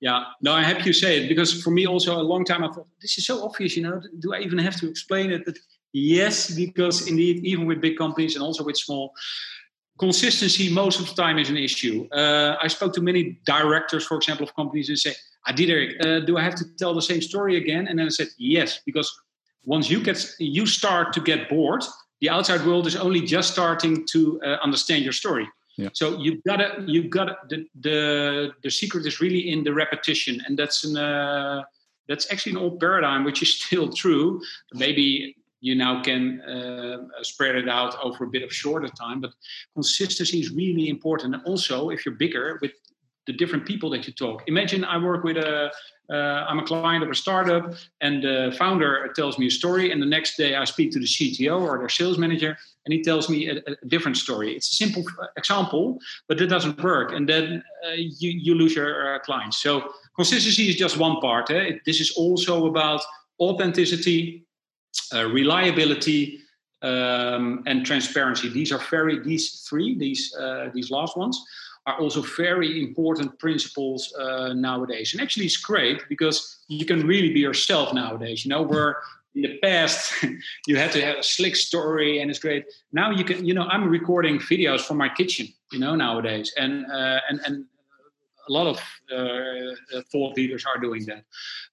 Yeah, no, I hope you say it because for me also a long time I thought this is so obvious. You know, do I even have to explain it? But yes, because indeed, even with big companies and also with small, consistency most of the time is an issue. Uh, I spoke to many directors, for example, of companies and say, "I did, Eric. Uh, do I have to tell the same story again?" And then I said, "Yes, because once you get you start to get bored, the outside world is only just starting to uh, understand your story." Yeah. So you gotta, you gotta. The, the the secret is really in the repetition, and that's an uh, that's actually an old paradigm, which is still true. Maybe you now can uh, spread it out over a bit of shorter time. But consistency is really important. And also, if you're bigger, with the different people that you talk. Imagine I work with a, uh, I'm a client of a startup, and the founder tells me a story, and the next day I speak to the CTO or their sales manager, and he tells me a, a different story. It's a simple example, but it doesn't work, and then uh, you you lose your uh, clients. So consistency is just one part. Eh? It, this is also about authenticity, uh, reliability, um, and transparency. These are very these three these uh, these last ones are also very important principles uh, nowadays. And actually, it's great because you can really be yourself nowadays. You know, where in the past you had to have a slick story and it's great. Now you can, you know, I'm recording videos from my kitchen. You know, nowadays, and uh, and and a lot of uh, thought leaders are doing that.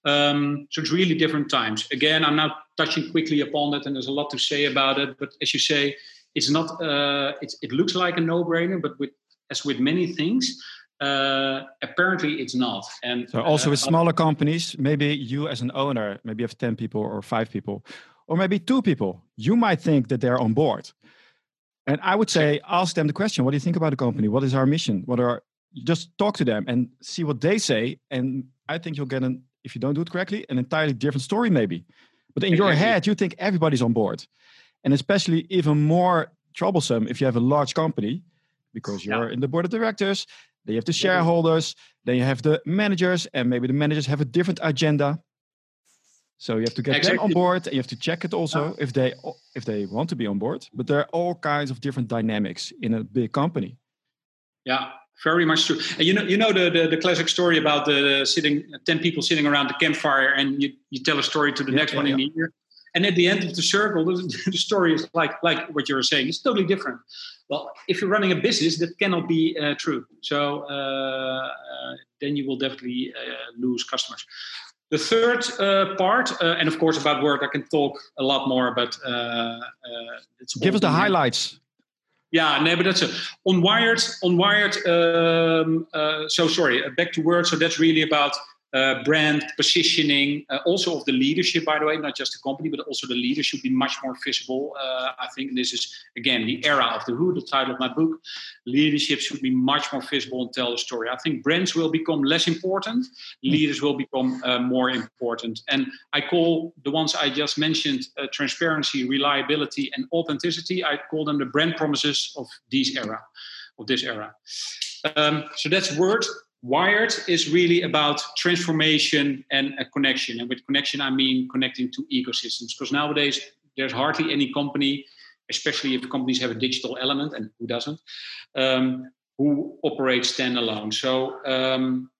Um, so it's really different times. Again, I'm now touching quickly upon it, and there's a lot to say about it. But as you say, it's not. Uh, it's, it looks like a no-brainer, but with as with many things, uh, apparently it's not. And so also with uh, smaller companies, maybe you as an owner, maybe you have ten people or five people, or maybe two people, you might think that they're on board. And I would say, ask them the question: What do you think about the company? What is our mission? What are just talk to them and see what they say. And I think you'll get an, if you don't do it correctly, an entirely different story, maybe. But in your head, you think everybody's on board. And especially even more troublesome if you have a large company because you're yeah. in the board of directors, then you have the shareholders, then you have the managers, and maybe the managers have a different agenda. So you have to get exactly. them on board, and you have to check it also yeah. if they if they want to be on board. But there are all kinds of different dynamics in a big company. Yeah, very much true. And you know, you know the, the, the classic story about the sitting ten people sitting around the campfire, and you, you tell a story to the yeah, next yeah, one in the year, and at the end of the circle, the, the, story is like like what you were saying. It's totally different. Well, if you're running a business, that cannot be uh, true. So uh, uh, then you will definitely uh, lose customers. The third uh, part, uh, and of course about work, I can talk a lot more, but give us the highlights Yeah, no, but that's a, on Wired. On Wired. Um, uh, so sorry, back to Word. So that's really about uh, brand positioning, uh, also of the leadership, by the way, not just the company, but also the leader should be much more visible. Uh, I think this is, again, the era of the who, the title of my book. Leadership should be much more visible and tell the story. I think brands will become less important, leaders will become uh, more important. And I call the ones I just mentioned uh, transparency, reliability, and authenticity, I call them the brand promises of this era. Of this era. Um, so that's word. Wired is really about transformation and a connection. And with connection, I mean connecting to ecosystems. Because nowadays, there's hardly any company, especially if companies have a digital element, and who doesn't, um, who operates standalone. So, um,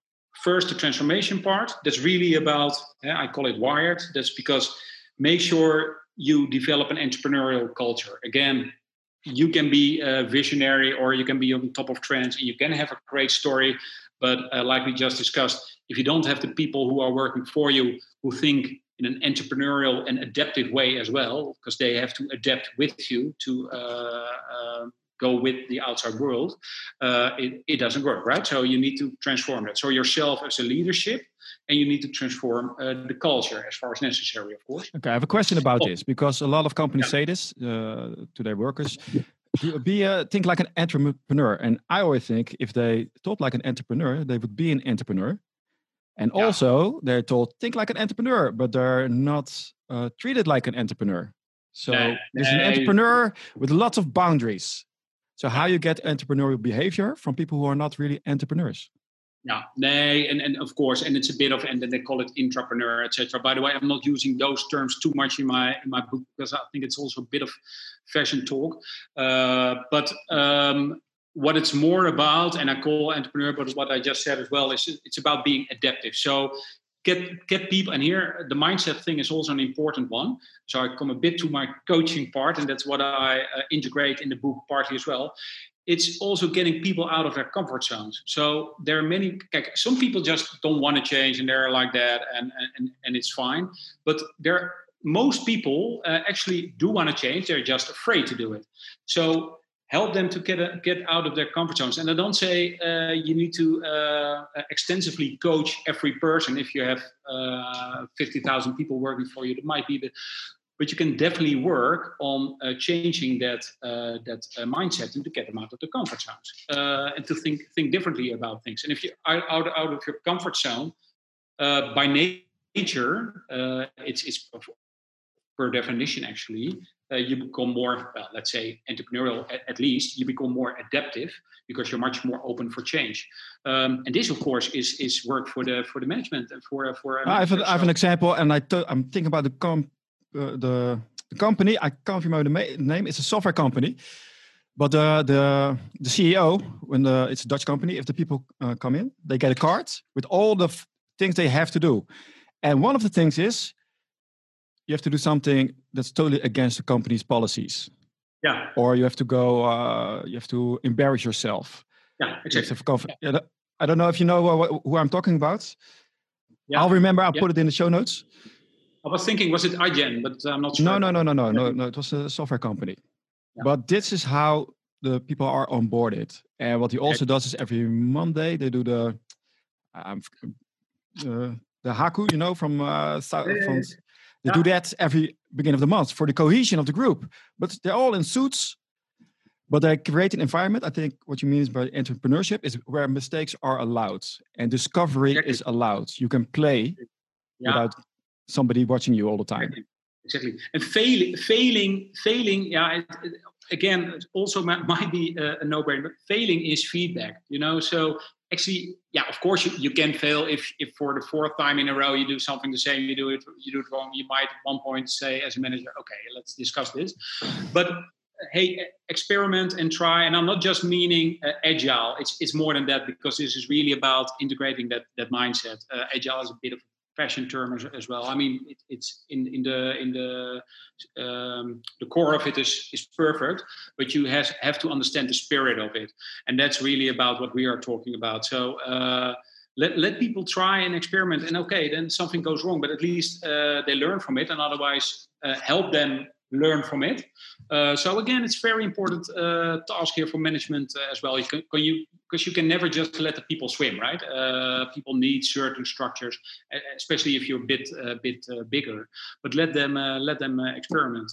first, the transformation part. That's really about, yeah, I call it wired. That's because make sure you develop an entrepreneurial culture. Again, you can be a visionary or you can be on top of trends and you can have a great story but uh, like we just discussed, if you don't have the people who are working for you who think in an entrepreneurial and adaptive way as well, because they have to adapt with you to uh, uh, go with the outside world, uh, it, it doesn't work, right? So you need to transform that. So yourself as a leadership, and you need to transform uh, the culture as far as necessary, of course. Okay, I have a question about oh. this because a lot of companies yeah. say this uh, to their workers be a think like an entrepreneur. And I always think if they thought like an entrepreneur, they would be an entrepreneur. And yeah. also, they're told think like an entrepreneur, but they're not uh, treated like an entrepreneur. So there's an entrepreneur with lots of boundaries. So how you get entrepreneurial behavior from people who are not really entrepreneurs? Yeah, nee, and, and of course, and it's a bit of, and then they call it intrapreneur, etc. By the way, I'm not using those terms too much in my in my book because I think it's also a bit of fashion talk. Uh, but um, what it's more about, and I call entrepreneur, but what I just said as well is it's about being adaptive. So get get people, and here the mindset thing is also an important one. So I come a bit to my coaching part, and that's what I uh, integrate in the book partly as well it's also getting people out of their comfort zones. So there are many. Some people just don't want to change, and they're like that, and and and it's fine. But there, most people uh, actually do want to change. They're just afraid to do it. So help them to get a, get out of their comfort zones. And I don't say uh, you need to uh, extensively coach every person. If you have uh, fifty thousand people working for you, that might be the but you can definitely work on uh, changing that uh, that uh, mindset and to get them out of the comfort zones uh, and to think think differently about things. And if you are out, out of your comfort zone, uh, by nature, uh, it's it's per definition actually you become more well, let's say entrepreneurial at, at, least you become more adaptive because you're much more open for change um, and this of course is is work for the for the management and for for I have, a, I have an example and I I am thinking about the com uh, the, the company. I can't remember the name. It's a software company. But the the the CEO, when the it's a Dutch company, if the people uh, come in, they get a card with all the things they have to do, and one of the things is you have to do something that's totally against the company's policies. Yeah. Or you have to go. Uh, you have to embarrass yourself. Yeah, exactly. Yeah. I don't know if you know who, who I'm talking about. Yeah. I'll remember. I'll yeah. put it in the show notes. I was thinking, was it iGen? But I'm not sure. No, no, no, no, no, no, no. It was a software company. Yeah. But this is how the people are onboarded. And what he also does is every Monday they do the um, uh, the Haka, you know, from uh, South. Yeah, from, they do that every beginning of the month for the cohesion of the group. But they're all in suits. But they create an environment. I think what you mean is by entrepreneurship is where mistakes are allowed and discovery exactly. is allowed. You can play yeah. without somebody watching you all the time. Exactly. And failing, failing, failing. Yeah. It, it, again, also might, be a, a no-brainer. But failing is feedback. You know, so actually, yeah, of course you, you can fail if, if for the fourth time in a row you do something the same, you do it, you do it wrong. You might at one point say as a manager, okay, let's discuss this. But hey, experiment and try. And I'm not just meaning uh, agile. It's it's more than that because this is really about integrating that that mindset. Uh, agile is a bit of fashion term as, as well. I mean, it, it's in in the in the um, the core of it is is perfect, but you have have to understand the spirit of it, and that's really about what we are talking about. So. Uh, let, let people try and experiment and okay then something goes wrong but at least uh, they learn from it and otherwise uh, help them learn from it. Uh, so again, it's very important uh, task here for management uh, as well. You can, can you because you can never just let the people swim, right? Uh, people need certain structures, especially if you're a bit a bit uh, bigger. But let them let them experiment.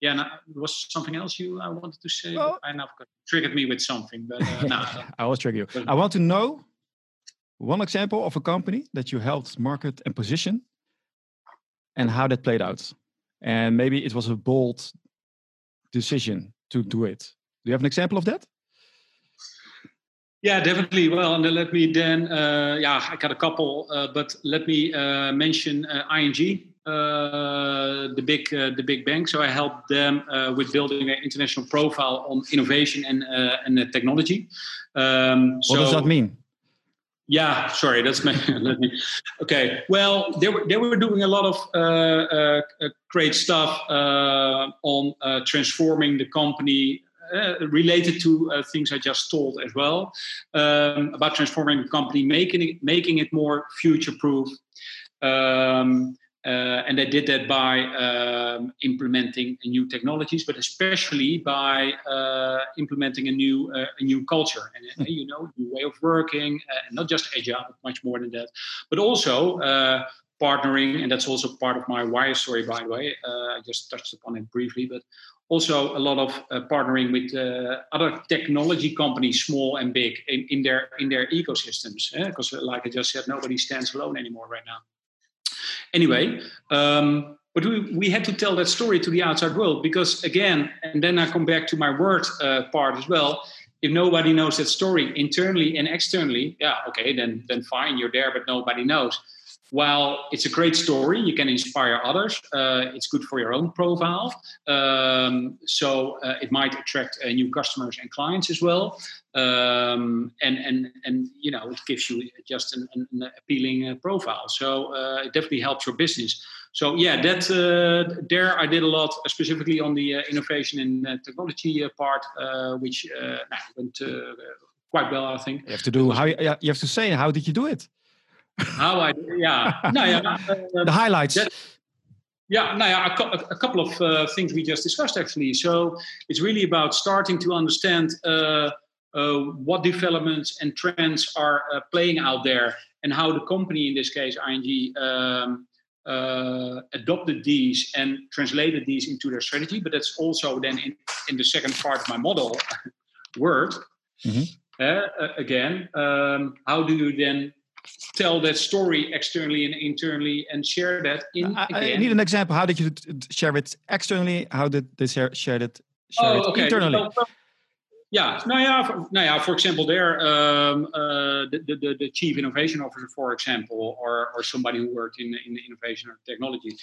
yeah, now, was something else you I wanted to say? Well, I now triggered me with something, but no. I was trigger you. I want to know one example of a company that you helped market and position, and how that played out and maybe it was a bold decision to do it. Do you have an example of that? Yeah, definitely. Well, and let me then, uh, yeah, I got a couple, uh, but let me uh, mention uh, ING, uh, the big, uh, the big bank. So I helped them with building an international profile on innovation and and technology. Um, what so, does that mean? Yeah, sorry, that's my. Okay, well, they were they were doing a lot of uh, uh, uh great stuff uh, on uh, transforming the company. Uh, related to things I just told as well um, about transforming the company, making it making it more future proof, um, uh, and they did that by um, implementing new technologies, but especially by uh, implementing a new uh, a new culture and uh, you know new way of working, uh, and not just agile, but much more than that. But also uh, partnering, and that's also part of my wire story, by the way. I just touched upon it briefly, but also a lot of partnering with other technology companies, small and big, in, in their in their ecosystems. Because, like I just said, nobody stands alone anymore right now. Anyway, um, but we, we had to tell that story to the outside world because, again, and then I come back to my word uh, part as well. If nobody knows that story internally and externally, yeah, okay, then then fine, you're there, but nobody knows while it's a great story, you can inspire others. Uh, it's good for your own profile. Um, so uh, it might attract uh, new customers and clients as well. Um, and and and you know it gives you just an, an appealing uh, profile. So uh, it definitely helps your business. So yeah, that uh, there I did a lot, specifically on the innovation and technology part, which went quite well, I think. You have to do how you have to say how did you do it? How I yeah no yeah uh, the highlights. That, yeah, no, yeah, a, a couple of uh, things we just discussed actually. So it's really about starting to understand uh, uh, what developments and trends are uh, playing out there, and how the company, in this case ING, um, uh, adopted these and translated these into their strategy. But that's also then in, in the second part of my model, word. Mm-hmm. Uh, again, um, how do you then tell that story externally and internally and share that in I, I need an example how did you share it externally? How did they share, share it share oh, it okay. internally? Well, yeah. Nou ja, for, nou ja for example there um, uh, the, the, the chief innovation officer for example or, or somebody who worked in, in innovation or technology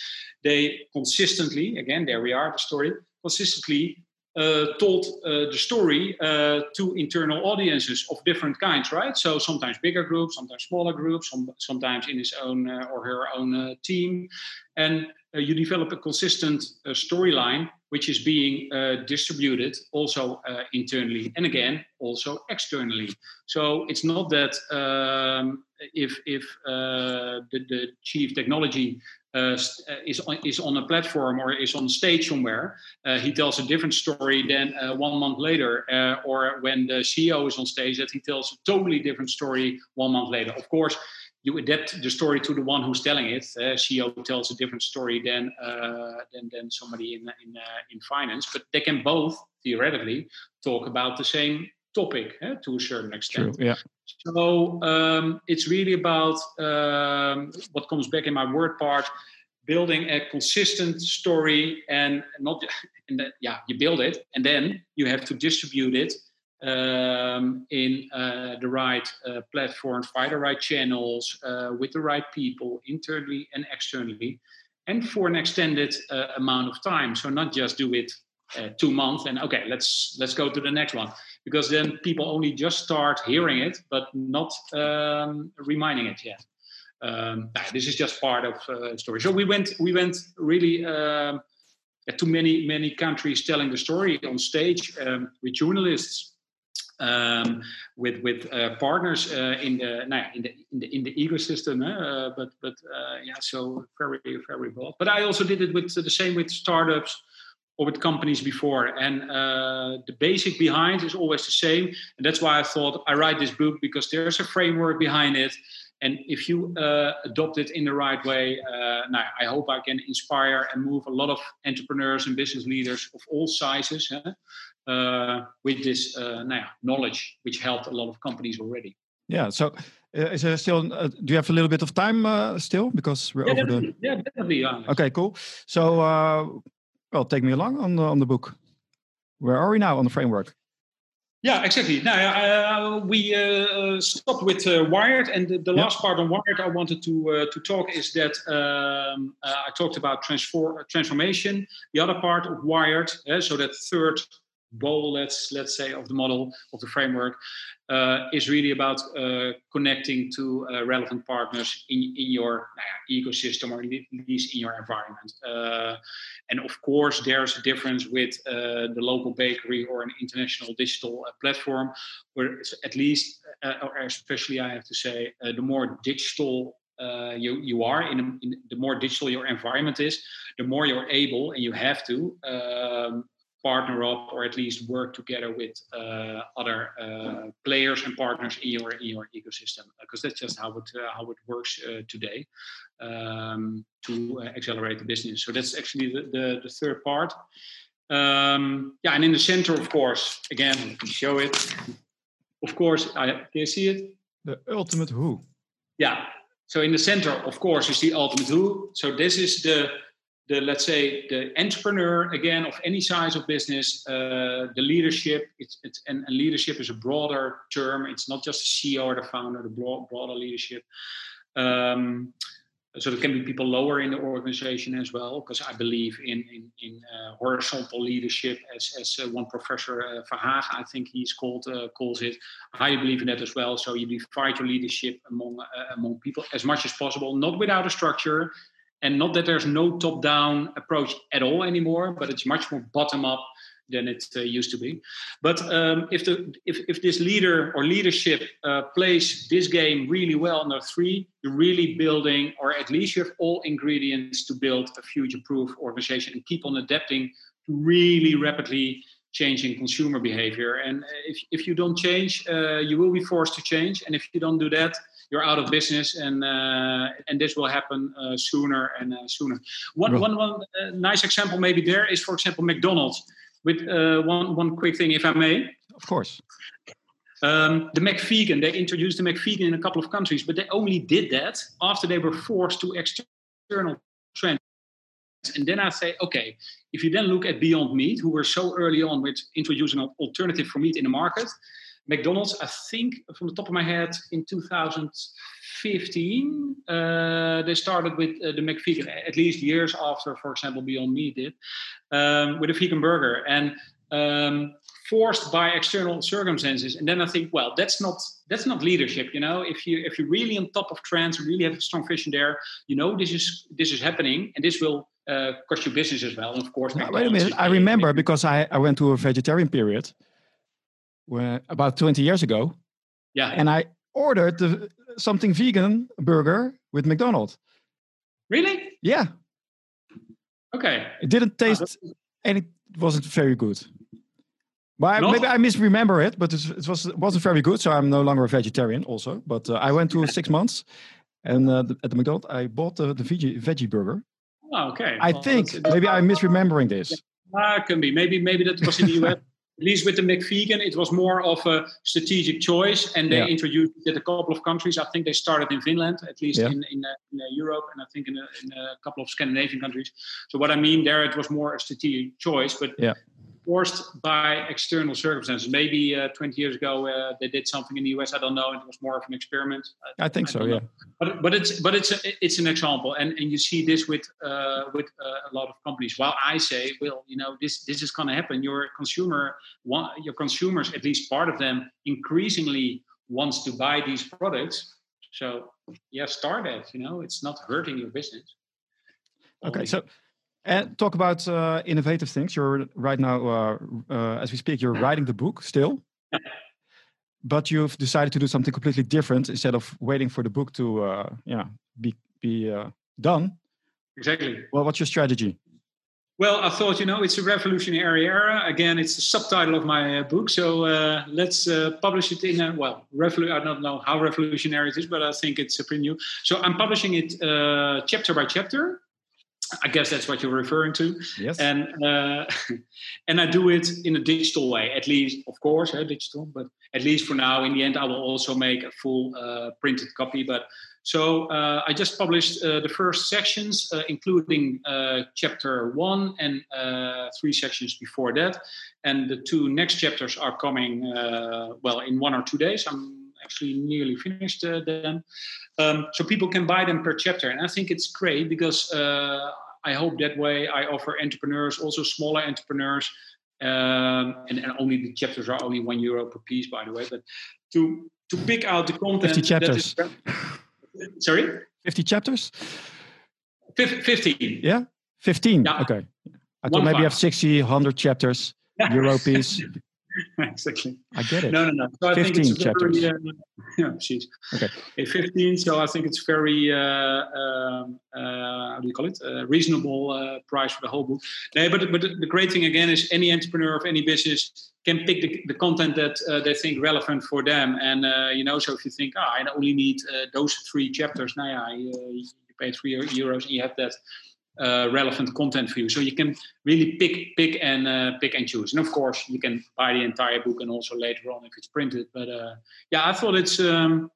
they consistently again there we are the story consistently told uh, the story uh, to internal audiences of different kinds, right? So sometimes bigger groups, sometimes smaller groups, some, sometimes in his own uh, or her own uh, team, and uh, you develop a consistent storyline which is being distributed also internally and again also externally. So it's not that um, if if the, the chief technology uh, uh, is on, is on a platform or is on stage somewhere, uh, he tells a different story than uh, one month later, uh, or when the CEO is on stage, that he tells a totally different story one month later. Of course, you adapt the story to the one who's telling it. CEO tells a different story than than, than somebody in in in finance, but they can both theoretically talk about the same topic eh, to a certain extent. True, yeah. So um, it's really about um, what comes back in my word part, building a consistent story and not, and yeah, you build it and then you have to distribute it um, in uh, the right uh, platforms, via the right channels, uh, with the right people, internally and externally, and for an extended uh, amount of time. So not just do it uh, two months and okay, let's let's go to the next one because then people only just start hearing it but not um, reminding it yet. Um, this is just part of uh, the story. So we went we went really um, to many many countries telling the story on stage um, with journalists. Um, with with uh, partners uh, in the nah, in the in the in the ecosystem, uh, but but uh, yeah, so very very broad. But I also did it with the same with startups, or with companies before. And uh, the basic behind is always the same. And that's why I thought I write this book because there's a framework behind it. And if you uh, adopt it in the right way, uh, now I hope I can inspire and move a lot of entrepreneurs and business leaders of all sizes uh, with this uh, now, knowledge, which helped a lot of companies already. Yeah. So, uh, is there still? Uh, do you have a little bit of time still? Because we're yeah, over definitely. the. Yeah, definitely. Yeah. Okay. Cool. So well, take me along on the, on the book. Where are we now on the framework? Yeah, exactly. Now uh, we uh, stopped with uh, Wired, and the, the last part on Wired I wanted to uh, to talk is that um, uh, I talked about transform transformation. The other part of Wired, uh, so that third bowl, let's let's say, of the model of the framework, uh, is really about uh, connecting to uh, relevant partners in, in your ecosystem or at least in your environment. Uh, and of course, there's a difference with uh, the local bakery or an international digital uh, platform, where at least, or especially I have to say, the more digital uh, you you are in, in, the more digital your environment is, the more you're able and you have to um, partner up or at least work together with uh, other uh, players and partners in your in your ecosystem because that's just how it uh, how it works uh, today um, to uh, accelerate the business. So that's actually the the, the third part. Um, yeah, and in the center, of course, again, let me show it. Of course, I, can you see it? The ultimate who. Yeah. So in the center, of course, is the ultimate who. So this is the the let's say the entrepreneur again of any size of business uh, the leadership it's, it's and, and, leadership is a broader term. It's not just the ceo or the founder the broad, broader leadership. Um, so there can be people lower in the organization as well because i believe in in, in uh, horizontal leadership as, as uh, one professor uh, Verhaag, i think he's called uh, calls it. I believe in that as well. So you divide your leadership among uh, among people as much as possible not without a structure and not that there's no top down approach at all anymore but it's much more bottom up than it uh, used to be. But um, if the if, if this leader or leadership uh, plays this game really well under three you're really building or at least you have all ingredients to build a future proof organization and keep on adapting to really rapidly changing consumer behavior. And if, if you don't change uh, you will be forced to change. And if you don't do that you're out of business, and uh, and this will happen uh, sooner and uh, sooner. One one one nice example maybe there is, for example, McDonald's. With one one quick thing, if I may. Of course. Um, the McVegan, they introduced the McVegan in a couple of countries, but they only did that after they were forced to external trends. And then I say, okay, if you then look at Beyond Meat, who were so early on with introducing an alternative for meat in the market, McDonald's, I think from the top of my head, in 2015, uh, they started with uh, the McVegan, at least years after, for example, Beyond Meat did, um, with a vegan burger. And um, forced by external circumstances. And then i think well that's not that's not leadership you know? If you if you're really on top of trends really have a strong vision there you know this is this is happening and this will uh, cost you business as well. And of course wait a minute. i remember because i i went to a vegetarian period where, about 20 years ago. Yeah. And I ordered the, something vegan burger with McDonald's. Really? Yeah. Okay. It didn't ah, taste oh, and it wasn't very good. But maybe I misremember it, but it, was it wasn't very good. So I'm no longer a vegetarian, also. But uh, I went to six months, and uh, the, at the McDonald's I bought the, the veggie veggie burger. Oh, okay. I well, think maybe I'm misremembering this. Yeah, uh, can be. Maybe maybe that was in the US. At least with the McVegan, it was more of a strategic choice, and they yeah. introduced it a couple of countries. I think they started in Finland, at least yeah. in in, uh, in uh, Europe, and I think in a, in a, couple of Scandinavian countries. So what I mean there, it was more a strategic choice, but yeah forced by external circumstances. Maybe uh, 20 years ago uh, they did something in the US. I don't know. It was more of an experiment. I, I think I so. Yeah. But but it's but it's a, it's an example, and and you see this with uh, with uh, a lot of companies. While I say, well, you know, this this is going to happen. Your consumer, one, your consumers, at least part of them, increasingly wants to buy these products. So yeah, start it. You know, it's not hurting your business. Okay, so and talk about uh, innovative things. You're right now, uh, uh, as we speak, you're writing the book still, but you've decided to do something completely different instead of waiting for the book to, uh, yeah, be be uh, done. Exactly. Well, what's your strategy? Well, I thought, you know, it's a revolutionary era. Again, it's the subtitle of my uh, book. So uh, let's uh, publish it in a, well, revolu- I don't know how revolutionary it is, but I think it's pretty new. So I'm publishing it uh, chapter by chapter. I guess that's what you're referring to. Yes. And uh, and I do it in a digital way, at least, of course, uh, digital. But at least for now, in the end, I will also make a full uh, printed copy. But so uh, I just published uh, the first sections, uh, including uh, chapter one and uh, three sections before that. And the two next chapters are coming, uh, well, in one or two days. I'm actually nearly finished them. Um, so people can buy them per chapter. And I think it's great because I hope that way I offer entrepreneurs, also smaller entrepreneurs, um, and, and only the chapters are only one euro per piece, by the way. But to to pick out the content. 50 chapters. Sorry? 50 chapters? 15. Yeah? 15. Yeah. Okay. I One thought maybe you have five. 60, 100 chapters, euro piece. exactly. I get it. No, no, no. So I think 15 it's very, uh, yeah, precies. Okay. Okay, 15. So I think it's very, uh, um, uh, how do you call it? Uh, reasonable uh, price for the whole book. No, but but the great thing again is any entrepreneur of any business can pick the, the content that uh, they think relevant for them. And uh, you know, so if you think, ah, I only need uh, those three chapters, now yeah, you, you pay three euros and you have that. Uh, relevant content for you, so you can really pick, pick and uh, pick and choose. And of course, you can buy the entire book, and also later on if it's printed. But uh, yeah, I thought it's um,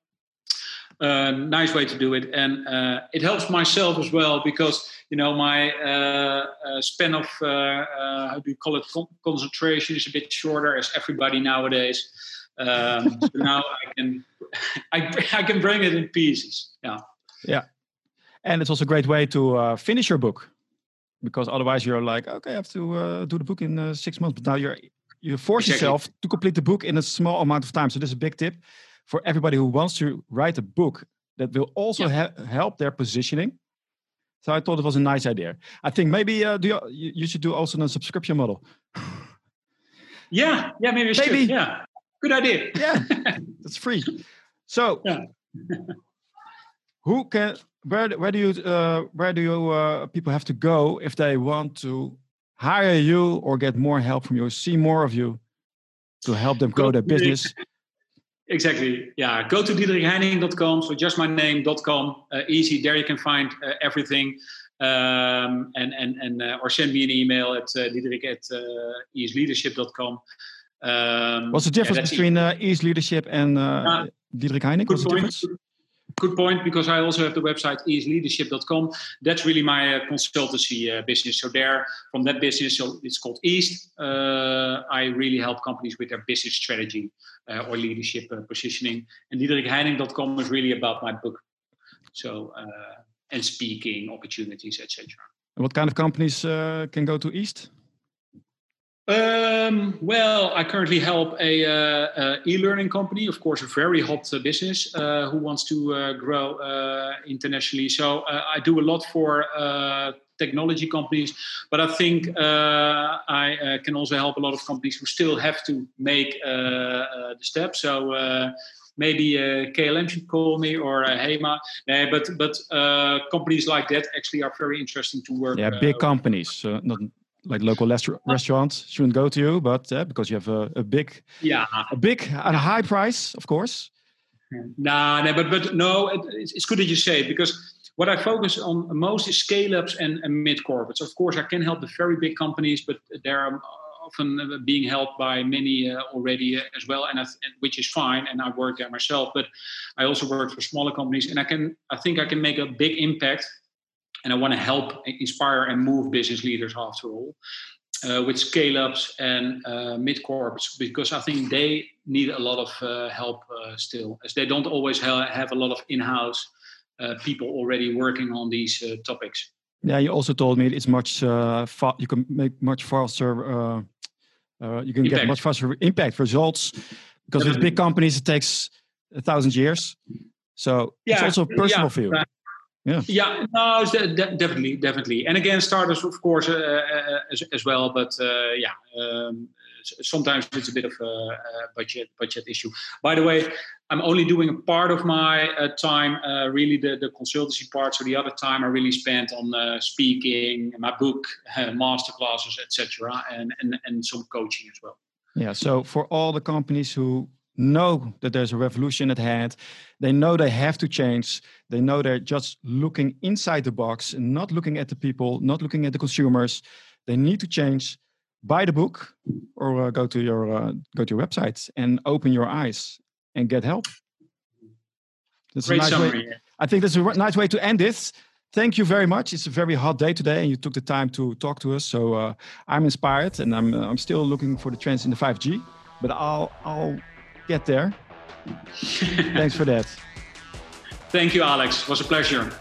a nice way to do it, and uh, it helps myself as well because you know my uh, span of how do you call it con- concentration is a bit shorter as everybody nowadays. Um, so now I can I, I can bring it in pieces. Yeah. Yeah. And it's also a great way to uh, finish your book because otherwise you're like, okay, I have to uh, do the book in uh, six months. But now you're you force Exactly. yourself to complete the book in a small amount of time. So this is a big tip for everybody who wants to write a book that will also he- help their positioning. So I thought it was a nice idea. I think maybe uh, do you, you should do also a subscription model. Yeah, yeah, maybe I should. Maybe. Yeah, good idea. Yeah, it's free. So, Yeah. who can where where do you uh, where do you uh, people have to go if they want to hire you or get more help from you, see more of you to help them grow their business? Exactly. Yeah. Go to diederikheining.com. So just my name.com. Uh, easy. There you can find uh, everything. Um, and and and uh, or send me an email at uh, diederik at uh, easeleadership.com. Um, What's the difference that's between uh, Ease Leadership and uh, Ah, Diederik Heining? What's the difference? Good point, because I also have the website easeleadership.com. That's really my uh, consultancy uh, business. So there, from that business, so it's called Ease. Uh, I really help companies with their business strategy uh, or leadership uh, positioning. And diederikheining.com is really about my book. So uh, and speaking opportunities, etc. What kind of companies can go to Ease? Um, well, I currently help a, uh, uh, e-learning company, of course, a very hot uh, business uh, who wants to uh, grow uh, internationally. So uh, I do a lot for uh, technology companies, but I think uh, I uh, can also help a lot of companies who still have to make uh, uh, the step. So. Uh, Maybe uh, KLM should call me or uh, HEMA, Nee, but but uh, companies like that actually are very interesting to work. Yeah, big companies, not like local restaur- restaurants shouldn't go to you, but uh, because you have a, a big, yeah, a big and a high price, of course. No, no, but but no, it, it's good that you say it because what I focus on most is scale ups and, and mid corporates. Of course, I can help the very big companies, but they're often uh, being helped by many uh, already uh, as well, and, I and which is fine. And I work there myself, but I also work for smaller companies, and I can I think I can make a big impact, and I want to help inspire and move business leaders after all. Uh, with scale ups and uh, mid corps because I think they need a lot of uh, help uh, still, as they don't always ha- have a lot of in house uh, people already working on these uh, topics. Yeah, you also told me it's much uh, fa- you can make much faster. Uh, uh, you can get much faster impact results because with big companies it takes a thousand years. So it's Yeah, also personal yeah, for you. right. Yeah. Yeah, no, de- de- definitely, definitely, and again, starters of course uh, uh, as, as well. But uh, yeah, um, sometimes it's a bit of a, budget budget issue. By the way, I'm only doing a part of my uh, time, uh, really the, the consultancy part. So the other time I really spent on uh, speaking, my book, master classes, etc., and, and and some coaching as well. Yeah. So for all the companies who know that there's a revolution at hand. They know they have to change. They know they're just looking inside the box and not looking at the people, not looking at the consumers. They need to change. Buy the book or uh, go to your uh, go to your website and open your eyes and get help. That's Great nice summary. Way. I think that's a nice way to end this. Thank you very much. It's a very hot day today, and you took the time to talk to us. So uh, I'm inspired, and I'm I'm still looking for the trends in the 5G. But I'll I'll get there. Thanks for that. Thank you, Alex. It was a pleasure.